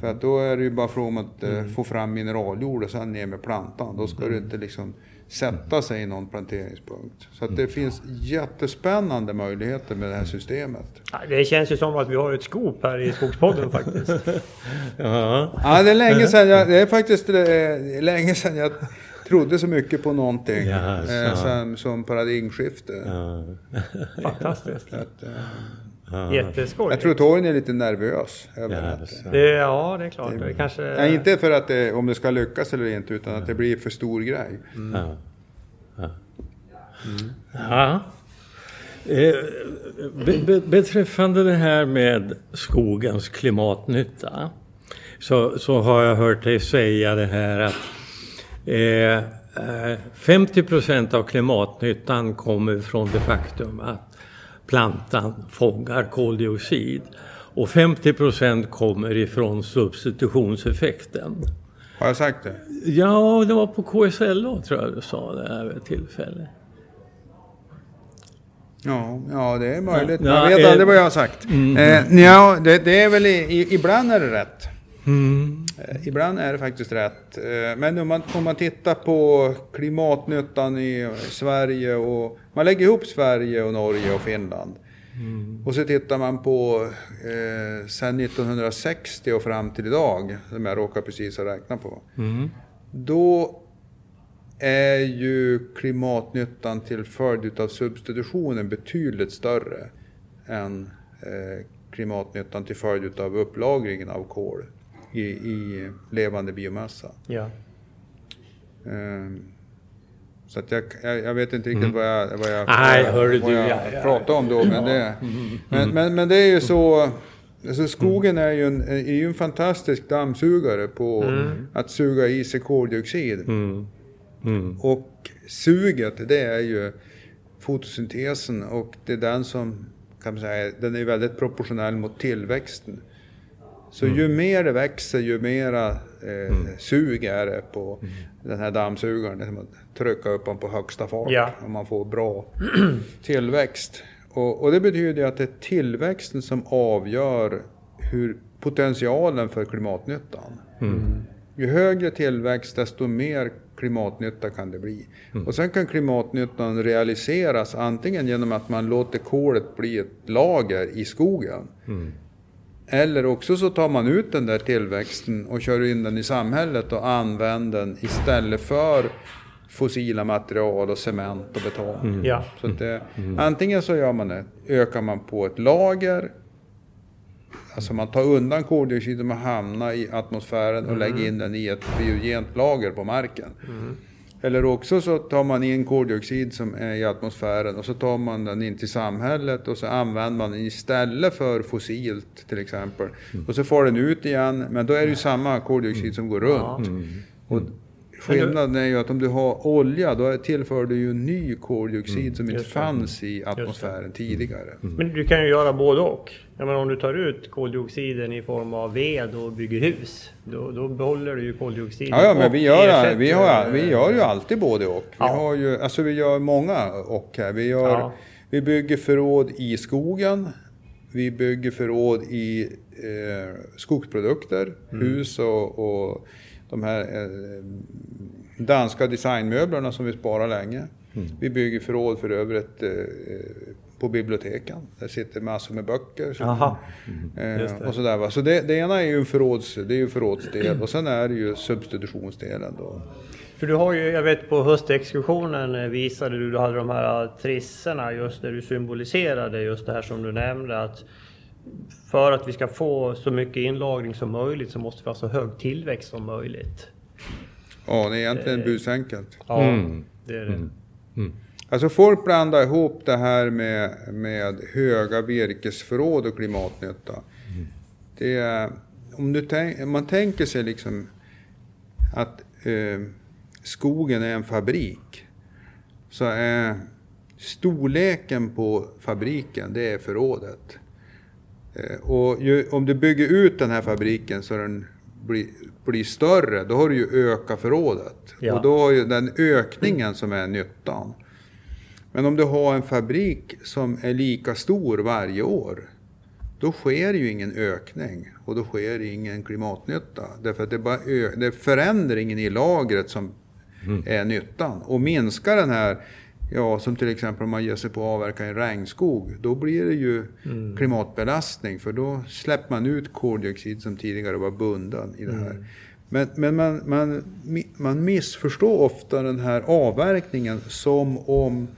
För att då är det ju bara fråga om att eh, få fram mineraljord och sen ner med plantan. Då ska det inte liksom sätta sig i någon planteringspunkt. Så att det finns jättespännande möjligheter med det här systemet. Ja, Det känns ju som att vi har ett scoop här i Skogspodden faktiskt. <laughs> Ja. Ja, det är länge sedan jag, det är faktiskt eh, länge sedan jag trodde så mycket på någonting Ja, eh, så. som, som paradigmskifte. Ja. Fantastiskt. Att, eh, Ja. Jätteskoj. jag tror Torgny är lite nervös över Ja, att. Det, ja, det är klart. Det kanske... Nej, inte för att det, om det ska lyckas eller inte, utan att det blir för stor grej. Ja. Ja. Ja. Eh, be, be, beträffande det här med skogens klimatnytta så, så har jag hört dig säga det här att eh, eh, 50 procent av klimatnyttan kommer från det faktum att plantan fångar koldioxid och 50 procent kommer ifrån substitutionseffekten. Har jag sagt det? Ja, det var på KSLO tror jag du sa det här vid ett tillfälle. Ja, ja det är möjligt. Ja, jag vet eh, aldrig vad jag har sagt. Eh, ja, det, det är väl i, i, ibland är det rätt. Mm. Ibland är det faktiskt rätt. Eh, men om man, om man tittar på klimatnyttan i Sverige och man lägger ihop Sverige och Norge och Finland. Och så tittar man på eh, sen 1960 och fram till idag, som jag råkar precis ha räknat på. Mm. Då är ju klimatnyttan till följd av substitutionen betydligt större än eh, klimatnyttan till följd av upplagringen av kol i, i levande biomassa. Ja. Ehm, så att jag, jag, jag vet inte riktigt vad jag, vad jag, Nej, vad jag, hörru vad du, jag ja, ja. pratar om då. Men det, men, men, men det är ju så... Alltså skogen är ju en, är ju en fantastisk dammsugare på att suga i sig koldioxid. Mm. Mm. Och suget, det är ju fotosyntesen och det är den som, kan man säga, den är väldigt proportionell mot tillväxten. Så ju mer det växer, ju mera eh, sug är det på den här dammsugaren. Det är som att trycka upp den på högsta fart Ja. om man får bra <clears throat> tillväxt. Och, och det betyder ju att det är tillväxten som avgör hur potentialen för klimatnyttan. Ju högre tillväxt, desto mer klimatnytta kan det bli. Och sen kan klimatnyttan realiseras antingen genom att man låter kolet bli ett lager i skogen. Eller också så tar man ut den där tillväxten och kör in den i samhället och använder den istället för fossila material och cement och betong. Ja. Så att det, Antingen så gör man det, ökar man på ett lager, alltså man tar undan koldioxid och hamnar i atmosfären och lägger in den i ett biogent lager på marken. Eller också så tar man in koldioxid som är i atmosfären och så tar man den in till samhället och så använder man den istället för fossilt till exempel. Och så får den ut igen, men då är det ju samma koldioxid som går runt. Och skillnaden är ju att om du har olja, då tillför du ju ny koldioxid som inte fanns i atmosfären tidigare. Men du kan ju göra både och. Jag menar, om du tar ut koldioxiden i form av ved och bygger hus, då, då behåller du ju koldioxiden. Ja, ja men vi gör, vi, har, vi gör ju alltid både och. Vi, Ja. har ju, alltså vi gör många och här. Vi, gör, Ja. vi bygger förråd i skogen. Vi bygger förråd i eh, skogsprodukter, Mm. hus och, och de här eh, danska designmöblerna som vi sparar länge. Mm. Vi bygger förråd för övrigt eh, på biblioteken. Där sitter massor med böcker. Jaha. Eh, Just det. och sådär, va? Så det, det ena är ju en förråds, det är ju förrådsdel och sen är det ju substitutionsdelen. Då. För du har ju, jag vet på höstexkursionen eh, visade du, du hade de här trisserna just där du symboliserade just det här som du nämnde att för att vi ska få så mycket inlagring som möjligt så måste vi ha så hög tillväxt som möjligt. Ja, det är Eh. egentligen busenkelt. Ja, Mm. det är det. Alltså folk blandar ihop det här med, med höga virkesförråd och klimatnytta. Det är, om, du tänk, om man tänker sig liksom att eh, skogen är en fabrik så är storleken på fabriken, det är förrådet. Eh, och ju, om du bygger ut den här fabriken så den blir, blir större, då har du ju ökat förrådet. Ja. Och då har ju den ökningen som är nyttan. Men om du har en fabrik som är lika stor varje år, då sker ju ingen ökning och då sker ingen klimatnytta. Därför att det, är bara det är förändringen i lagret som är nyttan. Och minskar den här, ja som till exempel om man ger sig på att avverka en regnskog, då blir det ju klimatbelastning för då släpper man ut koldioxid som tidigare var bunden i det här. Men, men man, man, man missförstår ofta den här avverkningen som om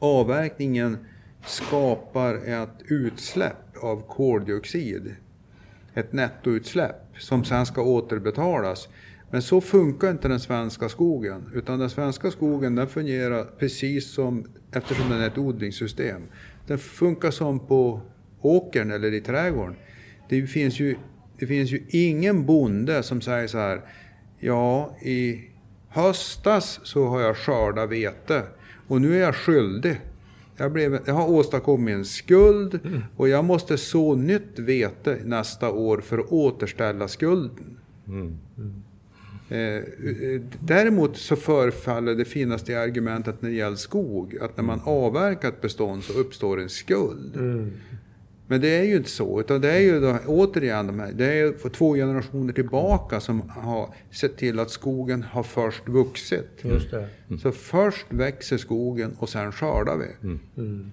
avverkningen skapar ett utsläpp av koldioxid. Ett nettoutsläpp som sen ska återbetalas. Men så funkar inte den svenska skogen. Utan den svenska skogen den fungerar precis som, eftersom den är ett odlingssystem. Den funkar som på åkern eller i trädgården. Det finns ju, det finns ju ingen bonde som säger så här. Ja, i höstas så har jag skördat vete och nu är jag skyldig. Jag, blev, jag har åstadkommit en skuld och jag måste så nytt vete nästa år för att återställa skulden. Eh, eh, Däremot så förefaller det finnas det argumentet när det gäller skog, att när man avverkar ett bestånd så uppstår en skuld. Men det är ju inte så, utan det är ju då, återigen de här, det är ju för två generationer tillbaka som har sett till att skogen har först vuxit. Just det. Så först växer skogen och sen skördar vi.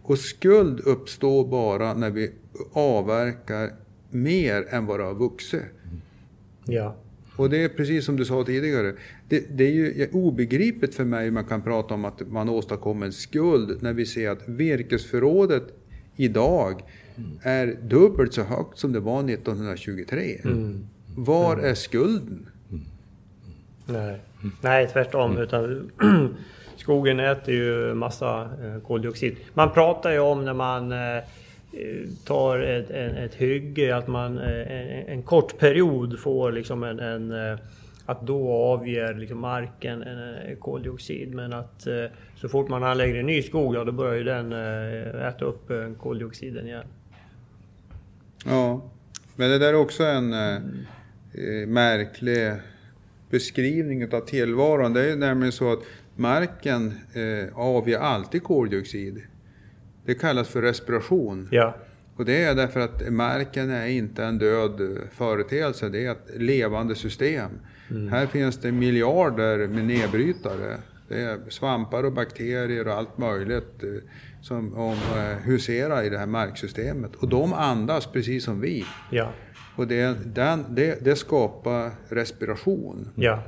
Och skuld uppstår bara när vi avverkar mer än vad det har vuxit. Ja. Och det är precis som du sa tidigare. Det, det är ju obegripligt för mig hur man kan prata om att man åstadkommer en skuld när vi ser att virkesförrådet idag är dubbelt så högt som det var 1923. Var är skulden? Nej, Nej tvärtom. Utan <clears throat> skogen äter ju massa eh, koldioxid. Man pratar ju om när man eh, tar ett, en, ett hygge att man eh, en, en kort period får liksom en, en att då avger liksom marken en, koldioxid. Men att så fort man anlägger en ny skog, ja, då börjar ju den äta upp koldioxiden igen. Ja, men det där är också en eh, eh, märklig beskrivning av tillvaron. Det är nämligen så att marken eh, avger alltid koldioxid. Det kallas för respiration. Ja, Och det är därför att marken är inte en död eh, företeelse, det är ett levande system. Här finns det miljarder med nedbrytare. Det är svampar och bakterier och allt möjligt eh, som om, eh, huserar i det här marksystemet. Och de andas precis som vi. ja, Och det, den, det, det skapar respiration. ja.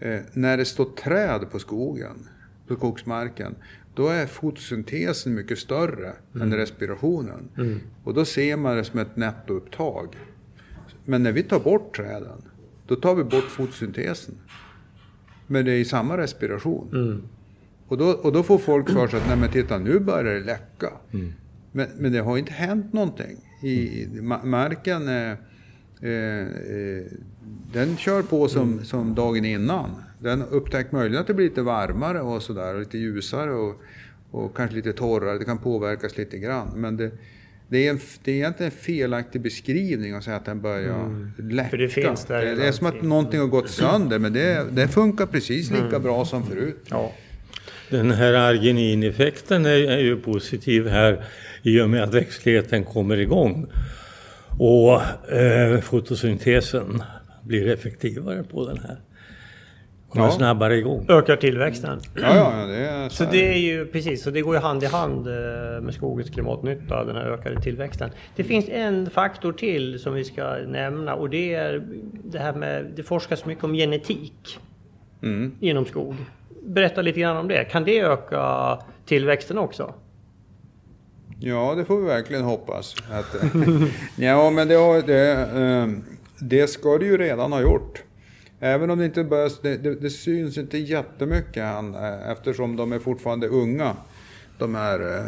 Eh, när det står träd på skogen, på skogsmarken, då är fotosyntesen mycket större än respirationen. Och då ser man det som ett nettoupptag. Men när vi tar bort träden, då tar vi bort fotosyntesen. Men det är i samma respiration. Och, då, och då får folk för sig att, nej men titta nu börjar det läcka. Men, men det har inte hänt någonting. I, ma- marken, eh, eh, eh, den kör på som, som dagen innan. Den upptäcker möjligen att det blir lite varmare och sådär, lite ljusare och, och kanske lite torrare. Det kan påverkas lite grann. Men det, det, är en, det är egentligen en felaktig beskrivning att säga att den börjar läcka. För det finns där det, det är som att någonting har gått sönder, men det, det funkar precis lika bra som förut. ja. Den här arginineffekten är, är ju positiv här i och med att växtligheten kommer igång. Och eh, fotosyntesen blir effektivare på den här. Kommer Ja. snabbare igång. Ökar tillväxten. Ja, ja, det är så Så det är ju precis, så det går ju hand i hand eh, med skogens klimatnytta, den här ökade tillväxten. Det finns en faktor till som vi ska nämna och det är det här med, det forskas mycket om genetik Mm. inom skog. Berätta lite grann om det. Kan det öka tillväxten också? Ja, det får vi verkligen hoppas. Att, <laughs> ja, men det, har- det, eh, det ska det ju redan ha gjort. Även om det inte börjar, det, det, det syns inte jättemycket än, eh, eftersom de är fortfarande unga. de här eh,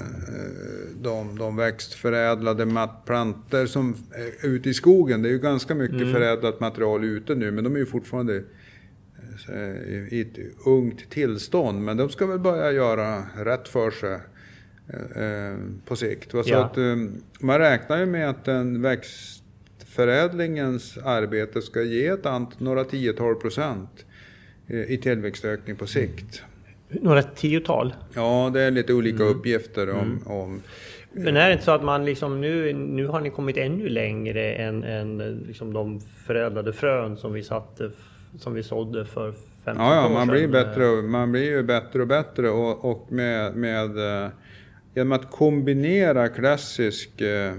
de, de växtförädlade plantor som är ute i skogen. Det är ju ganska mycket mm. förädlat material ute nu men de är ju fortfarande eh, i ett ungt tillstånd. Men de ska väl börja göra rätt för sig eh, på sikt. Så ja. att, man räknar ju med att den växtförädlingens arbete ska ge ett ant, några tiotal procent i tillväxtökning på sikt. Några tiotal? Ja, det är lite olika mm. uppgifter om, mm. om men är det inte så att man liksom nu, nu har ni kommit ännu längre än, än liksom de förädlade frön som vi satte, som vi sådde för 15 ja, ja, år man sedan? Blir bättre, man blir ju bättre och bättre och, och med, med, eh, genom att kombinera klassisk eh,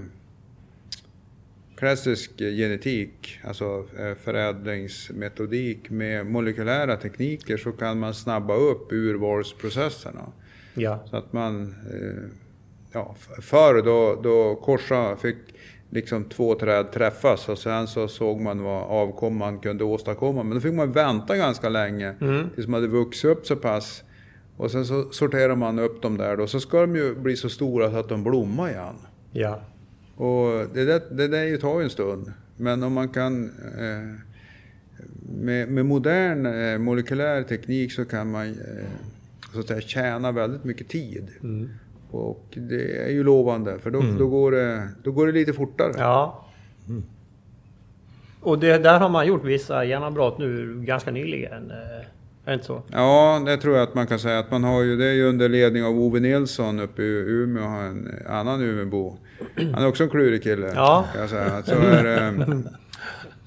klassisk genetik, alltså eh, förädlingsmetodik med molekylära tekniker så kan man snabba upp urvalsprocesserna. Ja. Så att man, eh, ja, förr då, då korsa fick liksom två träd träffas och sen så såg man vad avkomman kunde åstadkomma. Men då fick man vänta ganska länge mm. tills de hade vuxit upp så pass. Och sen så sorterar man upp dem där då, så ska de ju bli så stora så att de blommar igen. Ja. Och det, där, det där tar ju en stund. Men om man kan eh, med, med, modern eh, molekylär teknik så kan man eh, så att säga, tjäna väldigt mycket tid. Mm. Och det är ju lovande för då, mm. då, går, det, då går det lite fortare. Ja. Mm. Och det, där har man gjort vissa genombrott nu ganska nyligen. Eh, är det inte så? Ja, det tror jag att man kan säga. Att man har ju, det är ju under ledning av Ove Nilsson uppe i Umeå, en annan Umeåbo. Han är också en klurig kille. Ja. Kan jag säga. Så, är, <laughs>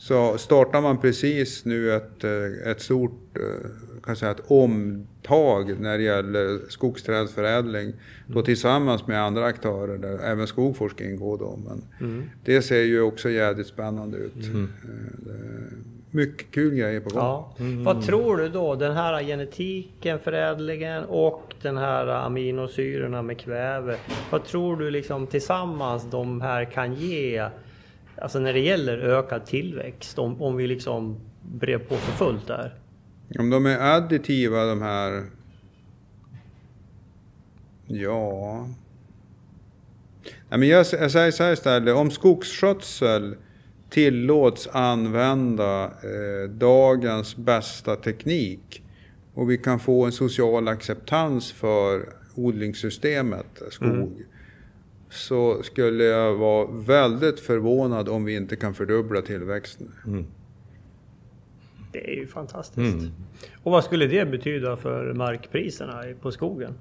så startar man precis nu ett, eh, ett stort eh, kan säga, ett omtag när det gäller skogsträdsförädling. Då tillsammans med andra aktörer, där även Skogforsk ingår då. Men mm. Det ser ju också jävligt spännande ut. Mm. Eh, mycket kul grejer på gång. Ja. Mm. Vad tror du då? Den här genetiken, förädlingen och den här aminosyrorna med kväve. Vad tror du liksom tillsammans de här kan ge? Alltså när det gäller ökad tillväxt, om, om vi liksom brev på för fullt där? Om de är additiva de här... Ja... Nej, men jag, jag säger så här istället, om skogsskötsel tillåts använda eh, dagens bästa teknik och vi kan få en social acceptans för odlingssystemet skog mm. Så skulle jag vara väldigt förvånad om vi inte kan fördubbla tillväxten. Mm. Det är ju fantastiskt. Mm. Och vad skulle det betyda för markpriserna på skogen?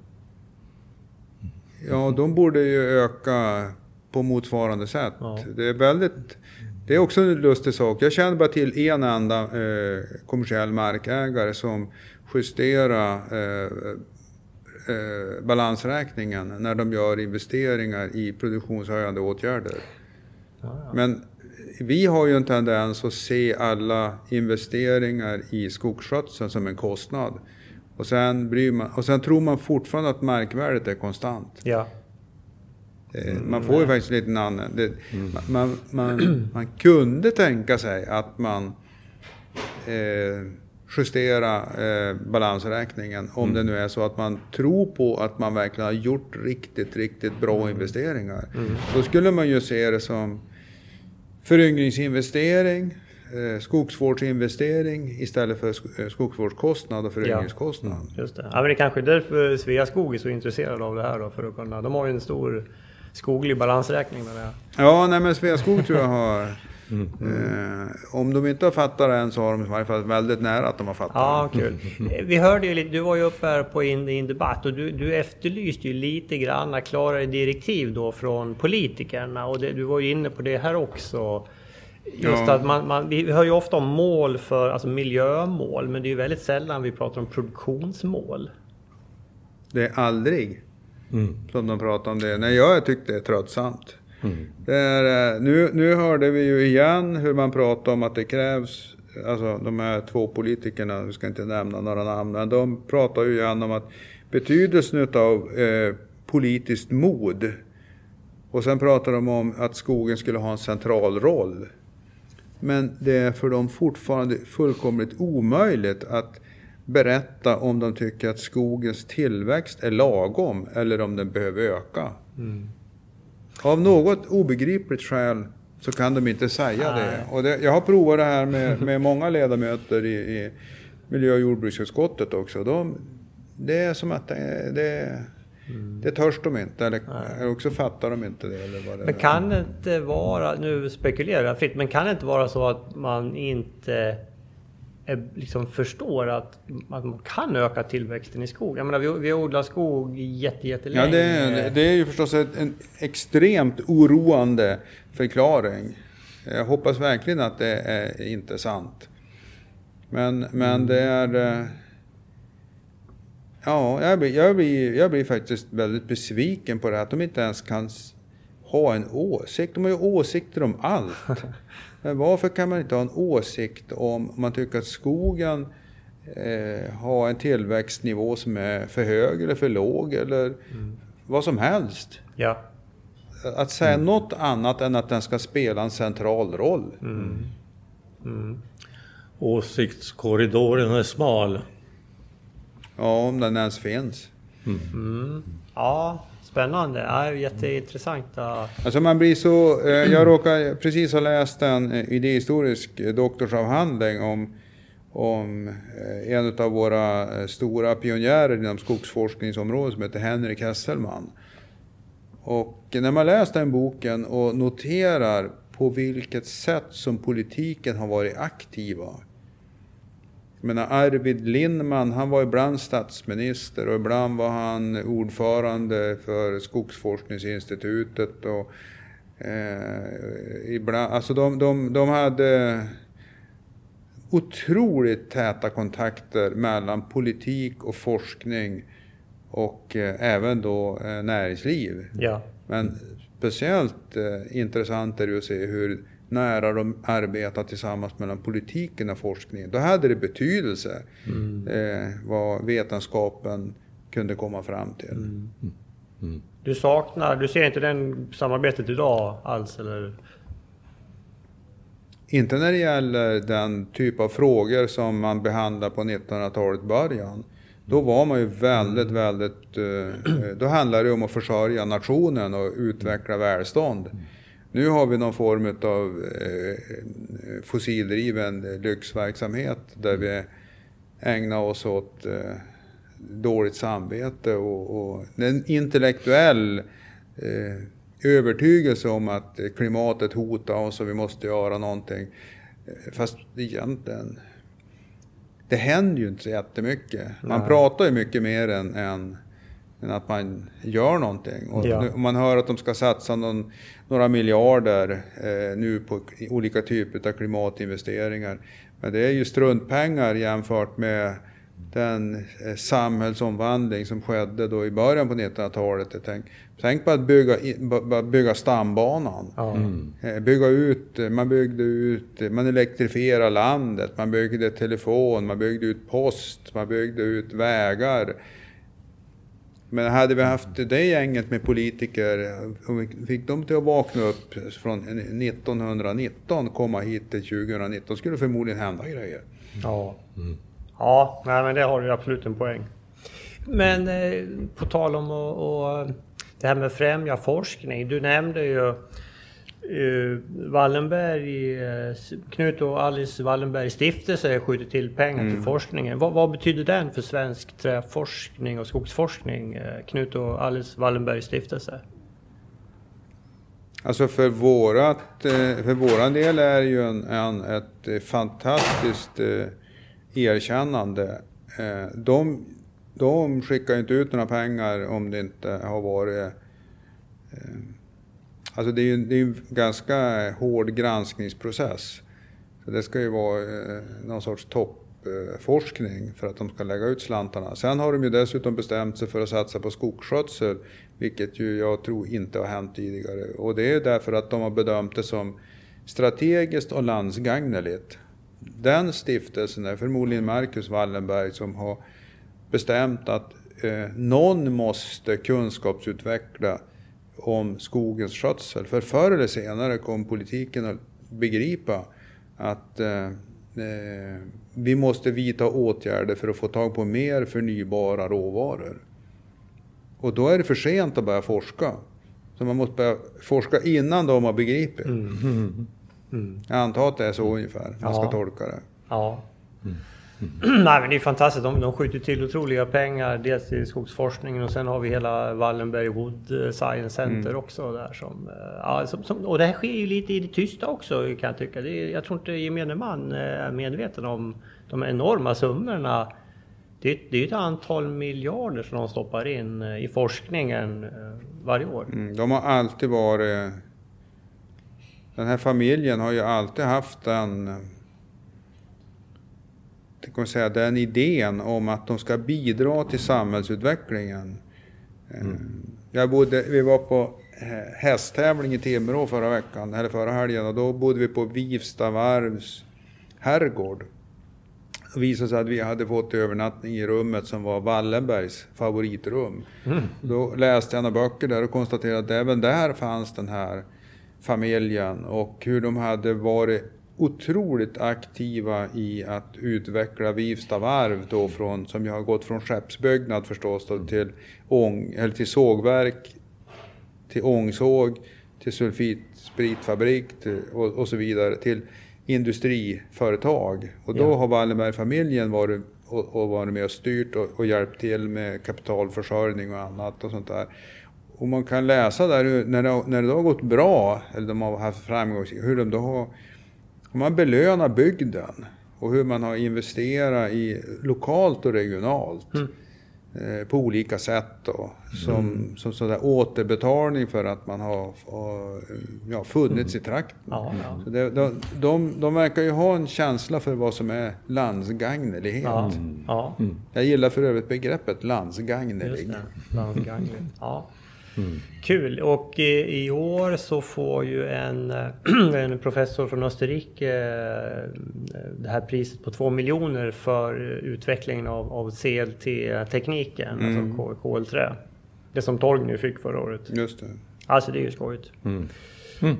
Ja, de borde ju öka på motsvarande sätt. Ja. Det är väldigt det är också en lustig sak. Jag känner bara till en enda eh, kommersiell markägare som justerar eh, eh, balansräkningen när de gör investeringar i produktionshöjande åtgärder. Men vi har ju en tendens att se alla investeringar i skogsskötseln som en kostnad. Och sen, bryr man, och sen tror man fortfarande att markvärdet är konstant. Ja. Eh, man får ju faktiskt lite namn. Det, mm. man, man, man, kunde tänka sig att man eh, justera eh, balansräkningen om mm. det nu är så att man tror på att man verkligen har gjort riktigt, riktigt bra mm. investeringar. Mm. Då skulle man ju se det som föryngringsinvestering, eh, skogsvårdsinvestering istället för eh, skogsvårdskostnad och föryngringskostnad. Ja, mm, just det. Ja, men det kanske är därför Sveaskog är så intresserade av det här då, för att kunna, de har ju en stor skoglig balansräkning menar jag. Ja, nej men Sveaskog tror jag har... <laughs> Mm. Eh, om de inte har fattat det än så har de i varje fall väldigt nära att de har fattat ja, det. Kul. Vi hörde ju lite, du var ju uppe här på in, in debatt och du, du efterlyste ju lite grann klarare direktiv då från politikerna och det, du var ju inne på det här också. Just ja. att man, man, vi hör ju ofta om mål för, alltså miljömål, men det är ju väldigt sällan vi pratar om produktionsmål. Det är aldrig. Mm. Som de pratar om det. Nej, jag tyckte det är tröttsamt. Mm. Det är, eh, nu, nu hörde vi ju igen hur man pratar om att det krävs, alltså de här två politikerna, vi ska inte nämna några namn, men de pratar ju igen om att betydelsen av eh, politiskt mod. Och sen pratar de om att skogen skulle ha en central roll. Men det är för dem fortfarande fullkomligt omöjligt att berätta om de tycker att skogens tillväxt är lagom eller om den behöver öka. Mm. Av något obegripligt skäl så kan de inte säga det. Och det, jag har provat det här med, med många ledamöter i, i miljö och jordbruksutskottet också. De, det är som att det, det, det törs de inte, eller, eller också fattar de inte det. Eller vad det Men är. kan det inte vara, nu spekulerar jag fritt, men kan det inte vara så att man inte är, liksom förstår att, att man kan öka tillväxten i skog? Jag menar, vi, vi odlar skog jätte, jättelänge. Ja, det är, det är ju förstås ett, en extremt oroande förklaring. Jag hoppas verkligen att det är inte sant. Men, men det är... eh, Ja, jag blir, jag, blir, jag blir faktiskt väldigt besviken på det här, att de inte ens kan ha en åsikt. De har ju åsikter om allt. <laughs> Men varför kan man inte ha en åsikt om man tycker att skogen eh, har en tillväxtnivå som är för hög eller för låg eller vad som helst. Ja. Att säga något annat än att den ska spela en central roll. Åsiktskorridoren är smal. Ja, om den ens finns. Ja, spännande. Ja, jätteintressanta... Alltså man blir så... Eh, jag råkar precis ha läst en eh, idéhistorisk eh, doktorsavhandling om, om en av våra stora pionjärer inom skogsforskningsområdet som heter Henrik Hesselman. Och när man läser den boken och noterar på vilket sätt som politiken har varit aktiva. Menar Arvid Lindman, han var ibland statsminister och ibland var han ordförande för Skogsforskningsinstitutet. Och, eh, ibland, alltså de, de, de hade otroligt täta kontakter mellan politik och forskning och eh, även då eh, näringsliv. Ja. Men speciellt eh, intressant är det att se hur nära de arbetar tillsammans mellan politiken och forskningen. Då hade det betydelse eh, vad vetenskapen kunde komma fram till. Du saknar, du ser inte den samarbetet idag alls eller? Inte när det gäller den typ av frågor som man behandlar på 1900-talets början. Då var man ju väldigt, väldigt... eh, Då handlade det om att försörja nationen och utveckla välstånd. Nu har vi någon form av fossildriven lyxverksamhet där vi ägnar oss åt eh, dåligt samvete och, och en intellektuell eh, övertygelse om att eh, klimatet hotar oss och vi måste göra någonting. Eh, Fast egentligen, det händer ju inte så jättemycket. Man Nej. pratar ju mycket mer än, än, än att man gör någonting. Och Ja. nu, om man hör att de ska satsa någon, några miljarder eh, nu på olika typer av klimatinvesteringar. Men det är ju struntpengar jämfört med den eh, samhällsomvandling som skedde då i början på 1900-talet. Jag Tänk, tänk på att bygga, bygga stambanan. Ja. Eh, Bygga ut, man byggde ut, man elektrifierade landet, man byggde telefon, man byggde ut post, man byggde ut vägar. Men hade vi haft det gänget med politiker, och vi fick dem till att vakna upp från 1919, komma hit till 2019, skulle det förmodligen hända grejer. Ja. Ja, nej, men det har du ju absolut en poäng. Men eh, på tal om att, och, det här med främja forskning. Du nämnde ju eh, Wallenberg, eh, Knut och Alice Wallenberg stiftelse skjuter till pengar till forskningen. Vad, vad betyder den för svensk träforskning och skogsforskning? eh, Knut och Alice Wallenberg stiftelse? Alltså för, vårat, för våran del är det ju en, en, ett fantastiskt erkännande. De, de skickar ju inte ut några pengar om det inte har varit... Alltså det är ju det är en ganska eh, hård granskningsprocess. Så det ska ju vara eh, någon sorts toppforskning för att de ska lägga ut slantarna. Sen har de ju dessutom bestämt sig för att satsa på skogsskötsel, vilket ju jag tror inte har hänt tidigare. Och det är därför att de har bedömt det som strategiskt och landsgagneligt. Den stiftelsen är förmodligen Marcus Wallenberg som har bestämt att eh, någon måste kunskapsutveckla om skogens skötsel. För förr eller senare kom politiken att begripa att eh, eh, vi måste vidta åtgärder för att få tag på mer förnybara råvaror. Och då är det för sent att börja forska. Så man måste börja forska innan de har begripit. Mm. Jag antar att det är så ungefär man ska Ja. tolka det. Ja. <clears throat> Nej men det är fantastiskt. De, de skjuter till otroliga pengar. Dels till skogsforskningen och sen har vi hela Wallenberg Wood Science Center också där som, eh, ja, som, som... Och det här sker ju lite i det tysta också kan jag tycka. Det jag tror inte gemene man eh, är medveten om de enorma summorna. Det är, det är ett antal miljarder som de stoppar in eh, i forskningen eh, varje år. Mm, de har alltid varit... Den här familjen har ju alltid haft den... Kan säga, den idén om att de ska bidra till samhällsutvecklingen. Eh, Jag bodde, vi var på eh, hästtävling i Timrå förra veckan, eller förra helgen, och då bodde vi på Vivsta varvs herrgård. Det visade sig att vi hade fått övernattning i rummet som var Wallenbergs favoritrum. Då läste jag några böcker där och konstaterade att även där fanns den här familjen och hur de hade varit otroligt aktiva i att utveckla Vivsta varv då från, som ju har gått från skeppsbyggnad förstås då, till, ång, eller till sågverk, till ångsåg, till sulfitspritfabrik till, och, och så vidare till industriföretag. Och då Ja. har Wallenbergfamiljen varit och, och varit med och styrt och, och hjälpt till med kapitalförsörjning och annat och sånt där. Och man kan läsa där när det, när det har gått bra, eller de har haft framgång, hur de då har, hur man belönar bygden och hur man har investerat i lokalt och regionalt. Eh, på olika sätt då. Som, som sådär återbetalning för att man har, har ja, funnits i trakten. Ja, ja. Så det, de, de, de verkar ju ha en känsla för vad som är landsgagnelighet. Ja, ja. Jag gillar för övrigt begreppet Just landsgagnelig. det, Ja. Kul! Och i, i år så får ju en, eh, <clears throat> en professor från Österrike eh, det här priset på 2 miljoner för utvecklingen av, av CLT-tekniken, alltså kol- kolträ. Det som Torgny fick förra året. Just det. Alltså det är ju skojigt.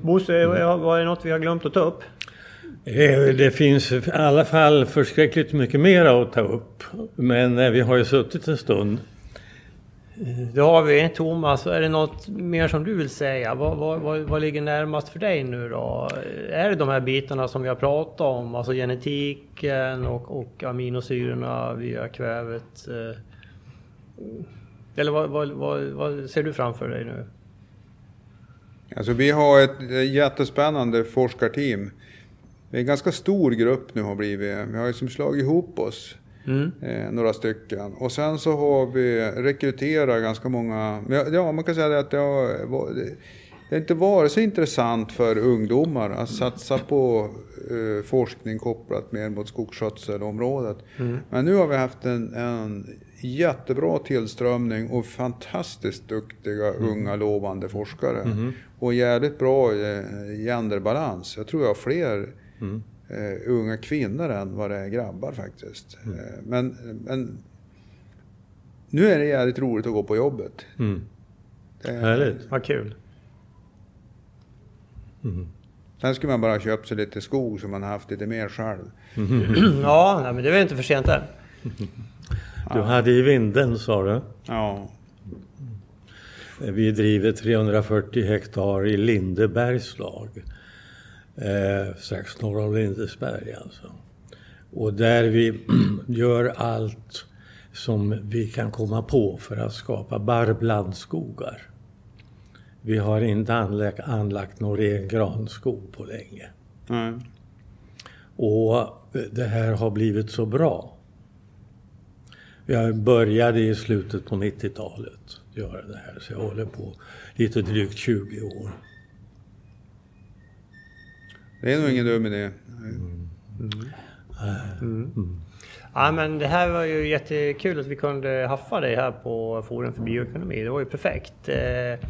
Bosse, var det något vi har glömt att ta upp? Eh, Det finns i alla fall förskräckligt mycket mer att ta upp. Men eh, vi har ju suttit en stund. Det har vi. Thomas, är det något mer som du vill säga? Vad, vad, vad, vad ligger närmast för dig nu då? Är det de här bitarna som vi har pratat om? Alltså genetiken och, och aminosyrorna via kvävet? Eh. Eller vad, vad, vad, vad ser du framför dig nu? Alltså vi har ett jättespännande forskarteam. Vi är en ganska stor grupp nu har blivit. Vi har ju som slagit ihop oss. Mm. Eh, några stycken. Och sen så har vi rekryterat ganska många. Ja, man kan säga det att det har, det har inte varit så intressant för ungdomar att satsa på eh, forskning kopplat mer mot skogsskötselområdet. Men nu har vi haft en, en jättebra tillströmning och fantastiskt duktiga unga lovande forskare. Och jävligt bra eh, genderbalans. Jag tror jag har fler eh, unga kvinnor än vad det är grabbar faktiskt. Eh, men, men nu är det jävligt roligt att gå på jobbet. Mm. Det, Härligt. Vad kul! sen skulle man bara köpt sig lite skog så man haft lite mer själv. Ja, nej, men det är väl inte för sent än. <laughs> Du hade i vinden sa du. Ja, Vi driver 340 hektar i Lindebergs lag. Eh, strax norr om Lindesberg alltså. Och där vi <clears throat> gör allt som vi kan komma på för att skapa barrblandskogar. Vi har inte anlagt, anlagt någon ren granskog på länge. nej. Och det här har blivit så bra. Jag började i slutet på 90-talet göra det här, så jag håller på lite drygt 20 år. Det är nog ingen dum idé. Ja, men det här var ju jättekul att vi kunde haffa dig här på Forum för bioekonomi. Det var ju perfekt. Eh,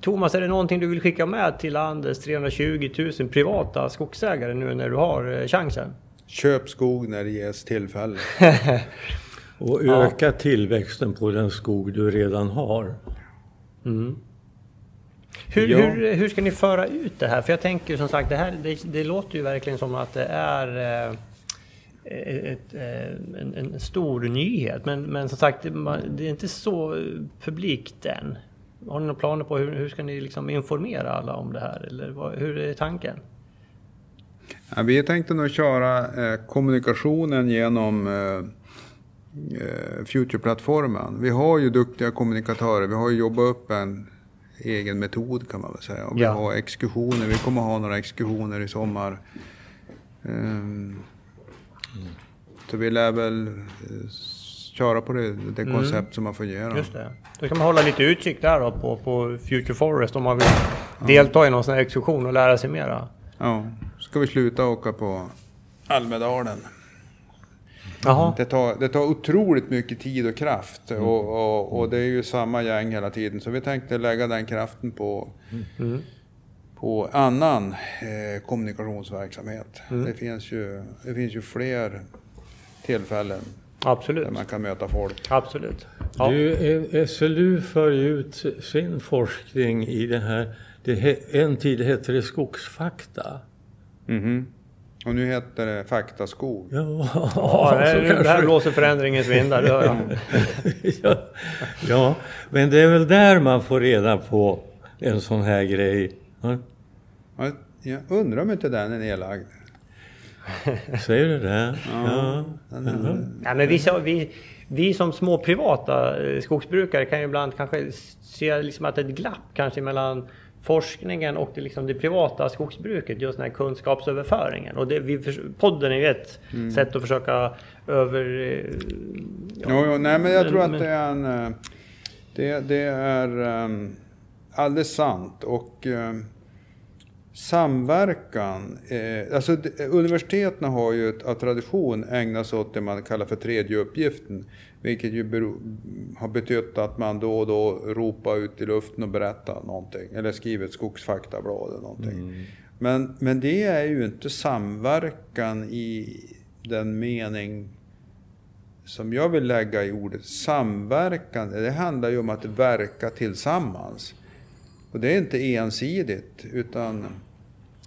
Thomas, är det någonting du vill skicka med till landets 320 000 privata skogsägare nu när du har eh, chansen? Köp skog när det ges tillfälle. <laughs> Och öka tillväxten på den skog du redan har. Hur, Ja. hur, hur ska ni föra ut det här? För jag tänker som sagt, det här det, det låter ju verkligen som att det är... eh, ett, en, en, stor nyhet. Men, men som sagt, det är inte så publikt än. Har ni några planer på hur, hur ska ni liksom informera alla om det här? Eller vad, hur är tanken? Ja, vi tänkte nog köra eh, kommunikationen genom eh, eh, Future-plattformen. Vi har ju duktiga kommunikatörer. Vi har ju jobbat upp en egen metod kan man väl säga. Och vi ja. har exkursioner. Vi kommer ha några exkursioner i sommar. Um, så vi lär väl uh, köra på det, det mm. koncept som man får ge. Just det. Då kan man hålla lite utkik där då på, på Future Forest om man vill ja. delta i någon sån här exkursion och lära sig mera. Ja, ska vi sluta åka på Almedalen. Jaha. Det, tar, det tar otroligt mycket tid och kraft mm. och, och, och, det är ju samma gäng hela tiden. Så vi tänkte lägga den kraften på, mm. på annan eh, kommunikationsverksamhet. Mm. Det, finns ju, det finns ju fler tillfällen Absolut. Där man kan möta folk. Absolut. Ja. Du, SLU för ut sin forskning i det här, det, en tid hette det Skogsfakta. Mm -hmm. Och nu heter det Faktaskog. Ja, ja det, är, <laughs> det här blåser förändringens vindar, <laughs> ja, ja, men det är väl där man får reda på en sån här grej. Ja? Jag undrar om inte den är nedlagd. <laughs> Säger du det? Ja. ja. ja men vi, vi, vi som små privata eh, skogsbrukare kan ju ibland kanske se liksom att ett glapp kanske mellan forskningen och det, liksom det privata skogsbruket, just den här kunskapsöverföringen. Och det, vi, podden är ju ett mm. sätt att försöka över... Ja, jo, jo, nej men jag tror att det är en... Eh, det, det är um, alldeles sant och um, samverkan. Eh, alltså universiteten har ju av tradition ägnat sig åt det man kallar för tredje uppgiften. Vilket ju bero, har betytt att man då och då ropar ut i luften och berättar någonting. Eller skriver ett skogsfaktablad eller någonting. Mm. Men, men det är ju inte samverkan i den mening som jag vill lägga i ordet samverkan. Det handlar ju om att verka tillsammans. Och det är inte ensidigt utan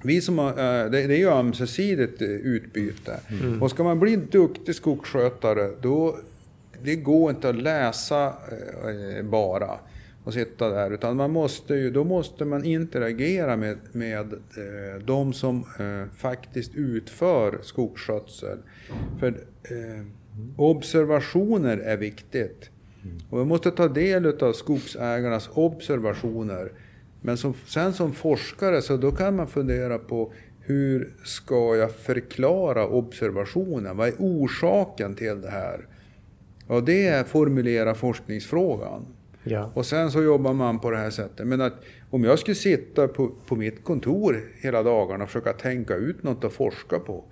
vi som har, eh, det, är ju ömsesidigt utbyte. Mm. Och ska man bli en duktig skogsskötare då det går inte att läsa eh, bara och sitta där. Utan man måste ju, då måste man interagera med, med eh, de som faktiskt utför skogsskötsel. För observationer är viktigt. Och vi måste ta del av skogsägarnas observationer. Men som, sen som forskare så då kan man fundera på hur ska jag förklara observationen? Vad är orsaken till det här? Och det är formulera forskningsfrågan. Ja. Och sen så jobbar man på det här sättet. Men att om jag skulle sitta på, på mitt kontor hela dagarna och försöka tänka ut något att forska på.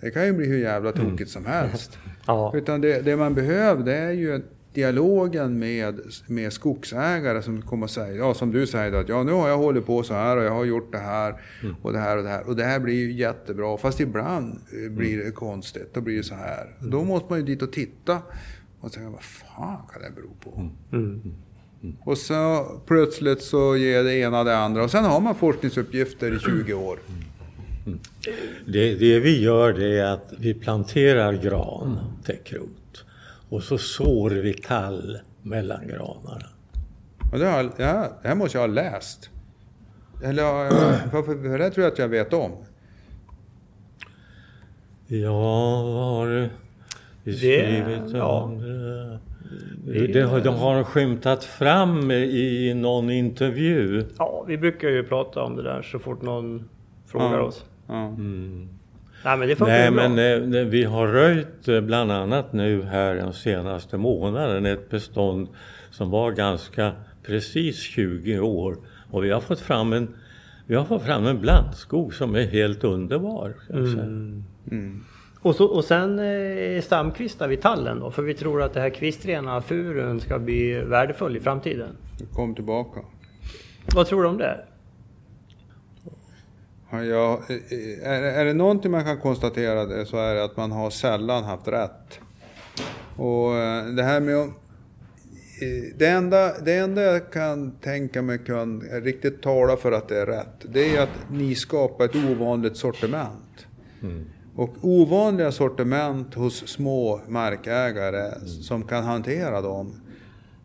Det kan ju bli hur jävla tokigt mm. som helst. <laughs> ja. Utan det, det, man behöver det är ju dialogen med, med skogsägare som kommer att säga, ja som du säger att ja nu har jag hållit på så här och jag har gjort det här mm. och det här och det här. Och det här blir ju jättebra. Fast ibland eh, blir det konstigt. Då blir det så här. Mm. Då måste man ju dit och titta och tänka, vad fan kan det bero på? Mm. mm. mm. Och så plötsligt så ger det ena det andra och sen har man forskningsuppgifter i 20 år. Mm. Det, det, vi gör det är att vi planterar gran, täckrot. Och så sår vi tall mellan granarna. Och det, har, ja, det här måste jag ha läst. Eller, för, för det tror jag att jag vet om. Ja, vad har du skrivit det, ja. om det? Det, det, det har skymtat fram i någon intervju. Ja, vi brukar ju prata om det där så fort någon frågar ja. oss. Ja. Mm. Nej, men det Nej, men eh, vi har röjt eh, bland annat nu här den senaste månaden ett bestånd som var ganska precis 20 år. Och vi har fått fram en, vi har fått fram en blandskog som är helt underbar. Mm. Mm. Och, så, och sen eh, stamkvistar vi tallen då, för vi tror att det här kvistrena furun ska bli värdefull i framtiden. Kom tillbaka. Vad tror du om det? Ja, är, är det någonting man kan konstatera så är det att man har sällan haft rätt. Och eh, det här med att det enda, det enda jag kan tänka mig kan riktigt tala för att det är rätt, det är att ni skapar ett ovanligt sortiment. Mm. Och ovanliga sortiment hos små markägare som kan hantera dem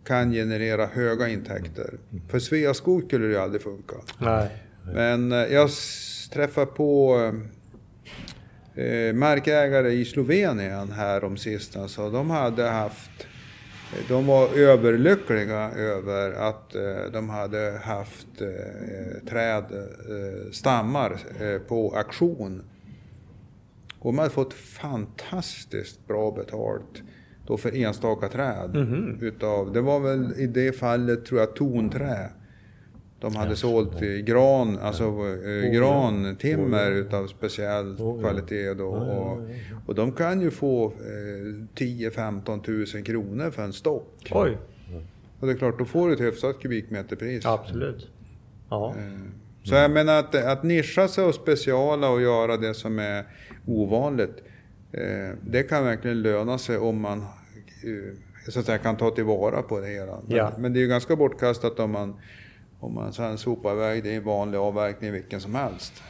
kan generera höga intäkter. För Sveaskog skulle det ju aldrig funka. Nej. Men eh, jag träffade på eh, markägare i Slovenien här om sistens och de hade haft de var överlyckliga över att eh, de hade haft eh, träd, eh, eh, på auktion. Och de hade fått fantastiskt bra betalt då för enstaka träd. Utav, det var väl i det fallet tror jag tonträ. De hade sålt i gran, alltså eh, grantimmer utav speciell kvalitet då. Och, och de kan ju få eh, 10-15 tusen kronor för en stock. Oj, Och det är klart, då får du ett hyfsat kubikmeterpris. absolut. Ja. Så jag menar att, att nischa sig och speciala och göra det som är ovanligt. Eh, det kan verkligen löna sig om man eh, så att säga, kan ta tillvara på det hela. Men, Ja. men det är ju ganska bortkastat om man, om man sen sopar iväg det i vanlig avverkning vilken som helst.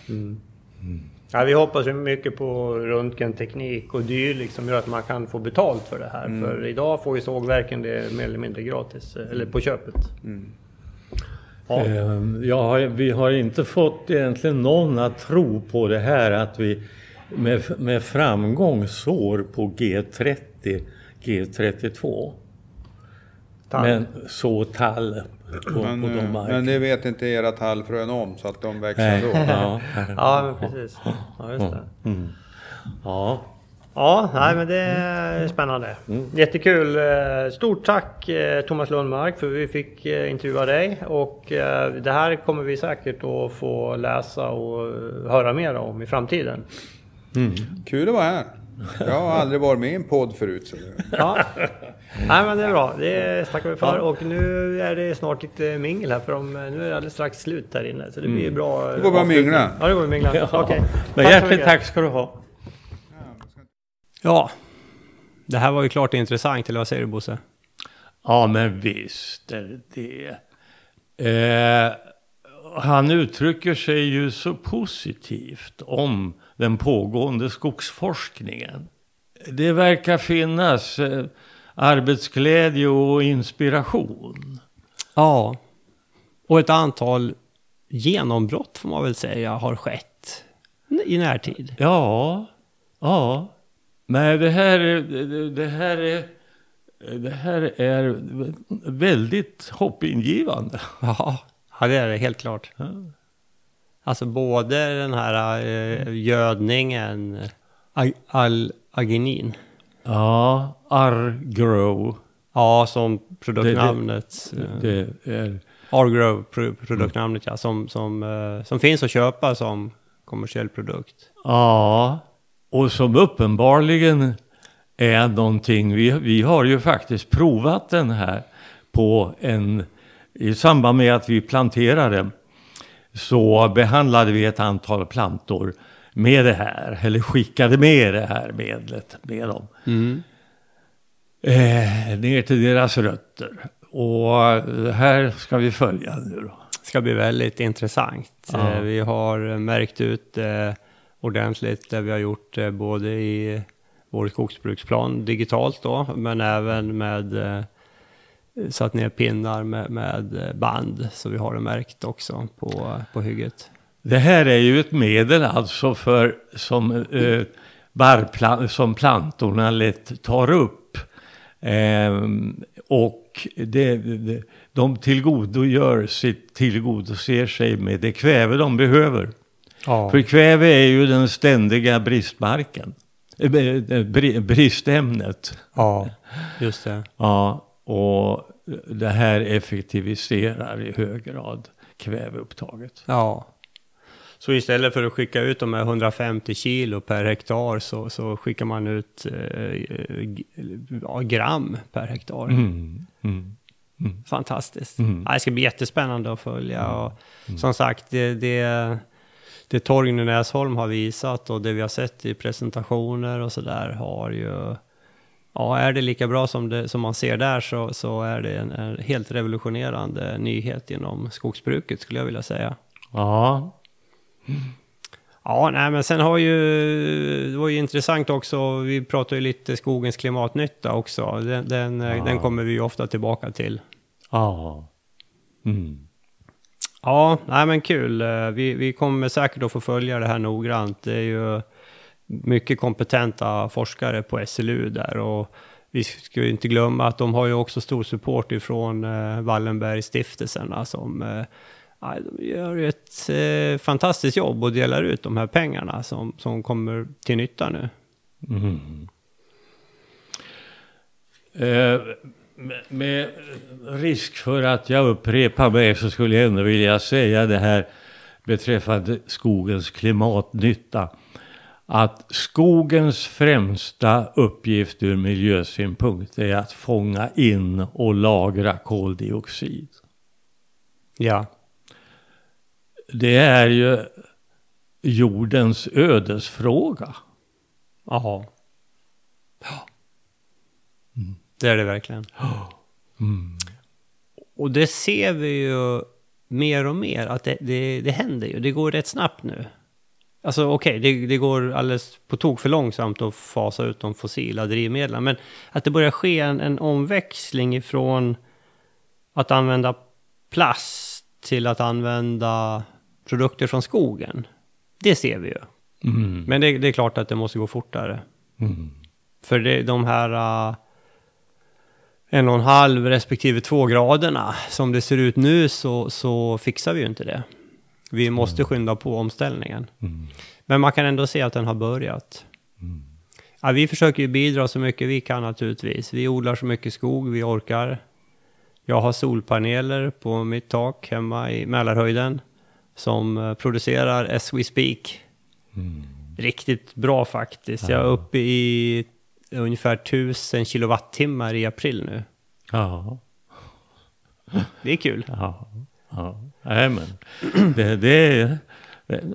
Ja, vi hoppas ju mycket på röntgenteknik och dylikt som gör att man kan få betalt för det här. För idag får ju sågverken det mer eller mindre gratis, eh, eller på köpet. Ja. Eh, Jag har, vi har inte fått egentligen någon att tro på det här att vi med, med framgång sår på G30, G32. Tall. Men så tall på, Men, på de eh, markerna. men det vet inte era tallfrön om så att de växer Nej, då. ja, Ja, men precis. Ja, just det. ja. Ja, nej, men det är spännande. Jättekul. Eh, Stort tack eh, Thomas Lundmark för vi fick intervjua dig. Och det här kommer vi säkert att få läsa och höra mer om i framtiden. Kul att vara här. <laughs> Jag har aldrig varit med i en podd förut. Så det- Ja. Nej men det är bra, det tackar vi för. Och nu är det snart lite mingel här för de, nu är det alldeles strax slut här inne. Så det blir bra. Det går bra att mingla. Ja det går att mingla. Okej. Men så hjärtligt tack ska du ha. Ja, det här var ju klart intressant, eller vad säger du Bosse? Ja, men visst är det det. Eh, han uttrycker sig ju så positivt om den pågående skogsforskningen. Det verkar finnas eh, arbetsglädje och inspiration. Ja, och ett antal genombrott får man väl säga har skett i närtid. Ja, ja. Men det här, är- det, det här är... Det här är väldigt hoppingivande. Ja, ja det är det helt klart. Alltså både den här eh, gödningen, ag- all-arginin, Ja, Argrow. ja som produktnamnet, eh, Det är... Argrow pro- produktnamnet ja, som, som, eh, som finns att köpa som kommersiell produkt. Ja, och som uppenbarligen är någonting. Vi, vi har ju faktiskt provat den här på en... I samband med att vi planterade så behandlade vi ett antal plantor med det här. Eller skickade med det här medlet med dem. Eh, ner till deras rötter. Och det här ska vi följa nu då. ska bli väldigt intressant. Ja. Eh, Vi har märkt ut eh, ordentligt det vi har gjort eh, både i vår skogsbruksplan digitalt då, men även med eh, satt ner pinnar med, med eh, band, så vi har det märkt också på, på hygget. Det här är ju ett medel alltså för som, eh, barrplan- som plantorna lätt tar upp. Ehm, och det, det, de tillgodogör sig, tillgodoser sig med det kväve de behöver. Ja, För kväve är ju den ständiga bristmarken. Eh, bri- Bristämnet. ja just det. Ja, och det här effektiviserar i hög grad kväveupptaget. Ja. Så istället för att skicka ut de här 150 kilo per hektar så, så skickar man ut eh, ja, gram per hektar. Mm, mm. Fantastiskt. Mm. Ja, det ska bli jättespännande att följa. Och Som sagt, det, det, det Torgny Näsholm har visat och det vi har sett i presentationer och sådär har ju... Ja, är det lika bra som, det, som man ser där så, så är det en, en helt revolutionerande nyhet inom skogsbruket skulle jag vilja säga. Ja, Ja, nej, men sen har ju, det var ju intressant också, vi pratar ju lite skogens klimatnytta också. Den, den, Ja. den kommer vi ju ofta tillbaka till. Ja. Mm. Ja, nej men kul. Vi, vi kommer säkert att få följa det här noggrant. Det är ju mycket kompetenta forskare på SLU där och vi ska ju inte glömma att de har ju också stor support ifrån eh, Wallenbergstiftelserna som eh, de gör ett eh, fantastiskt jobb och delar ut de här pengarna som, som kommer till nytta nu. Mm. Eh, med, med risk för att jag upprepar mig så skulle jag ändå vilja säga det här beträffande skogens klimatnytta. Att skogens främsta uppgift ur miljösynpunkt är att fånga in och lagra koldioxid. Ja, Det är ju jordens ödesfråga. jaha. Det är det verkligen. Och det ser vi ju mer och mer att det, det, det händer ju. Det går rätt snabbt nu. Alltså okej, det, det går alldeles på tok för långsamt att fasa ut de fossila drivmedlen. Men att det börjar ske en, en omväxling ifrån att använda plast till att använda produkter från skogen. Det ser vi ju. Mm. Men det, det är klart att det måste gå fortare. Mm. För det, de här uh, en och en halv respektive två graderna som det ser ut nu så, så fixar vi ju inte det. Vi måste skynda på omställningen. Mm. Men man kan ändå se att den har börjat. Ja, vi försöker ju bidra så mycket vi kan naturligtvis. Vi odlar så mycket skog vi orkar. Jag har solpaneler på mitt tak hemma i Mälarhöjden som eh, producerar as we speak. Riktigt bra faktiskt. Jag är uppe i ungefär 1000 kilowattimmar i april nu. Ja. Det är kul. Ja, ja. Nej, men det, det är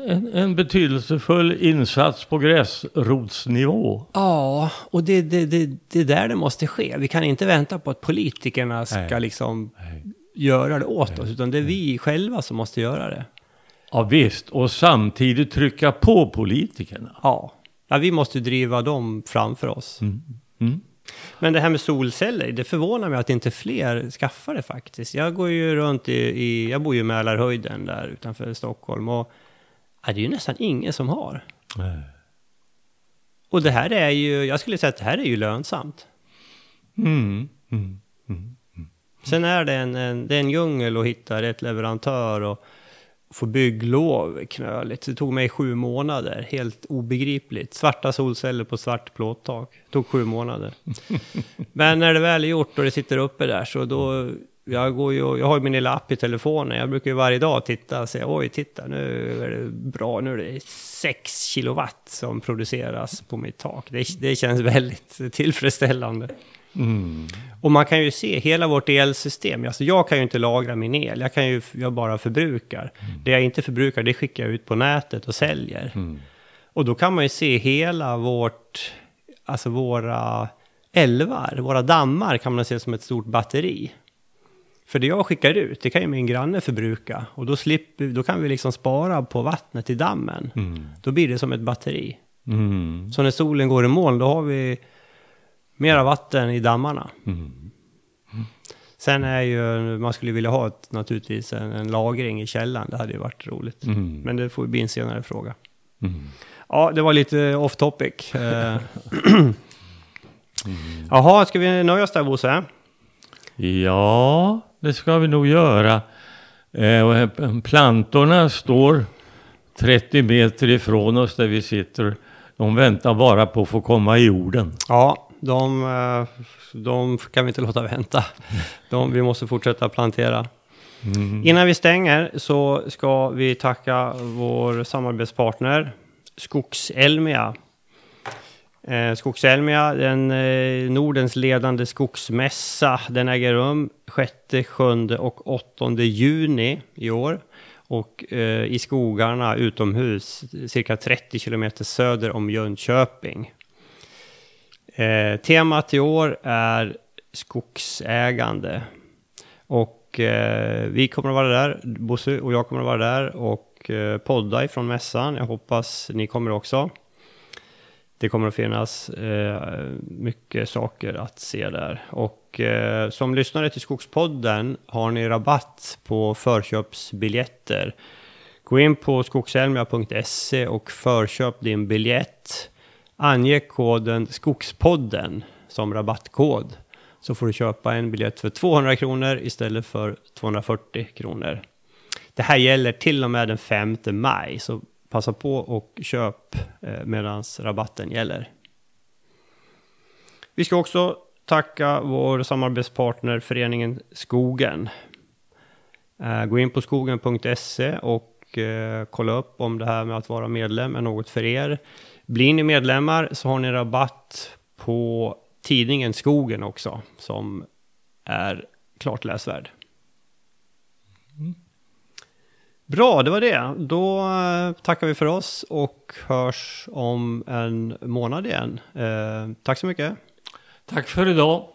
en, en betydelsefull insats på gräsrotsnivå. Ja, och det, det, det, det är där det måste ske. Vi kan inte vänta på att politikerna ska Nej. liksom göra det åt oss, utan det är vi själva som måste göra det. Ja, visst, och samtidigt trycka på politikerna. Ja, ja vi måste driva dem framför oss. Mm. Men det här med solceller, det förvånar mig att inte fler skaffar det faktiskt. Jag går ju runt i, i jag bor ju i Mälarhöjden där utanför Stockholm och ja, det är ju nästan ingen som har. Nej. Och det här är ju, jag skulle säga att det här är ju lönsamt. Mm. Mm. Sen är det en, en, det är en djungel att hitta rätt leverantör och få bygglov knöligt. Det tog mig sju månader, helt obegripligt. Svarta solceller på svart plåttak. tog sju månader. <laughs> Men när det väl är gjort och det sitter uppe där så då, jag, går ju, jag har ju min lilla app i telefonen. Jag brukar ju varje dag titta och säga oj titta nu är det bra, nu är det 6 kilowatt som produceras på mitt tak. Det, det känns väldigt tillfredsställande. Mm. Och man kan ju se hela vårt elsystem. Alltså jag kan ju inte lagra min el. Jag kan ju, jag bara förbrukar. Det jag inte förbrukar, det skickar jag ut på nätet och säljer. Mm. Och då kan man ju se hela vårt, alltså våra älvar, våra dammar kan man se som ett stort batteri. För det jag skickar ut, det kan ju min granne förbruka. Och då, slipper, då kan vi liksom spara på vattnet i dammen. Mm. Då blir det som ett batteri. Mm. Så när solen går i moln, då har vi mera vatten i dammarna. Mm. Sen är ju, man skulle vilja ha ett, naturligtvis en, en lagring i källaren. Det hade ju varit roligt. Mm. Men det får bli en senare fråga. Mm. Ja, det var lite off topic. Eh, <clears throat> Jaha, ska vi nöja oss där Bosse? Ja, det ska vi nog göra. Eh, plantorna står 30 meter ifrån oss där vi sitter. De väntar bara på att få komma i jorden. Ja, de, eh, de kan vi inte <laughs> låta vänta. De, vi måste fortsätta plantera. Innan vi stänger så ska vi tacka vår samarbetspartner Skogselmia. Eh, Skogselmia, den eh, Nordens ledande skogsmässa, den äger rum 6, 7 och 8 juni i år. Och eh, i skogarna utomhus, cirka 30 kilometer söder om Jönköping. Eh, temat i år är skogsägande. Och eh, vi kommer att vara där, Bosse och jag kommer att vara där. Och eh, podda ifrån mässan. Jag hoppas ni kommer också. Det kommer att finnas eh, mycket saker att se där. Och eh, som lyssnare till Skogspodden har ni rabatt på förköpsbiljetter. Gå in på skogselmia.se och förköp din biljett. Ange koden Skogspodden som rabattkod. Så får du köpa en biljett för 200 kronor istället för 240 kronor. Det här gäller till och med den 5 maj, så passa på och köp eh, medan rabatten gäller. Vi ska också tacka vår samarbetspartner Föreningen Skogen. Eh, gå in på skogen.se och eh, kolla upp om det här med att vara medlem är något för er. Blir ni medlemmar så har ni rabatt på tidningen Skogen också, som är klart läsvärd. Bra, det var det. Då eh, tackar vi för oss och hörs om en månad igen. Eh, tack så mycket. Tack för idag.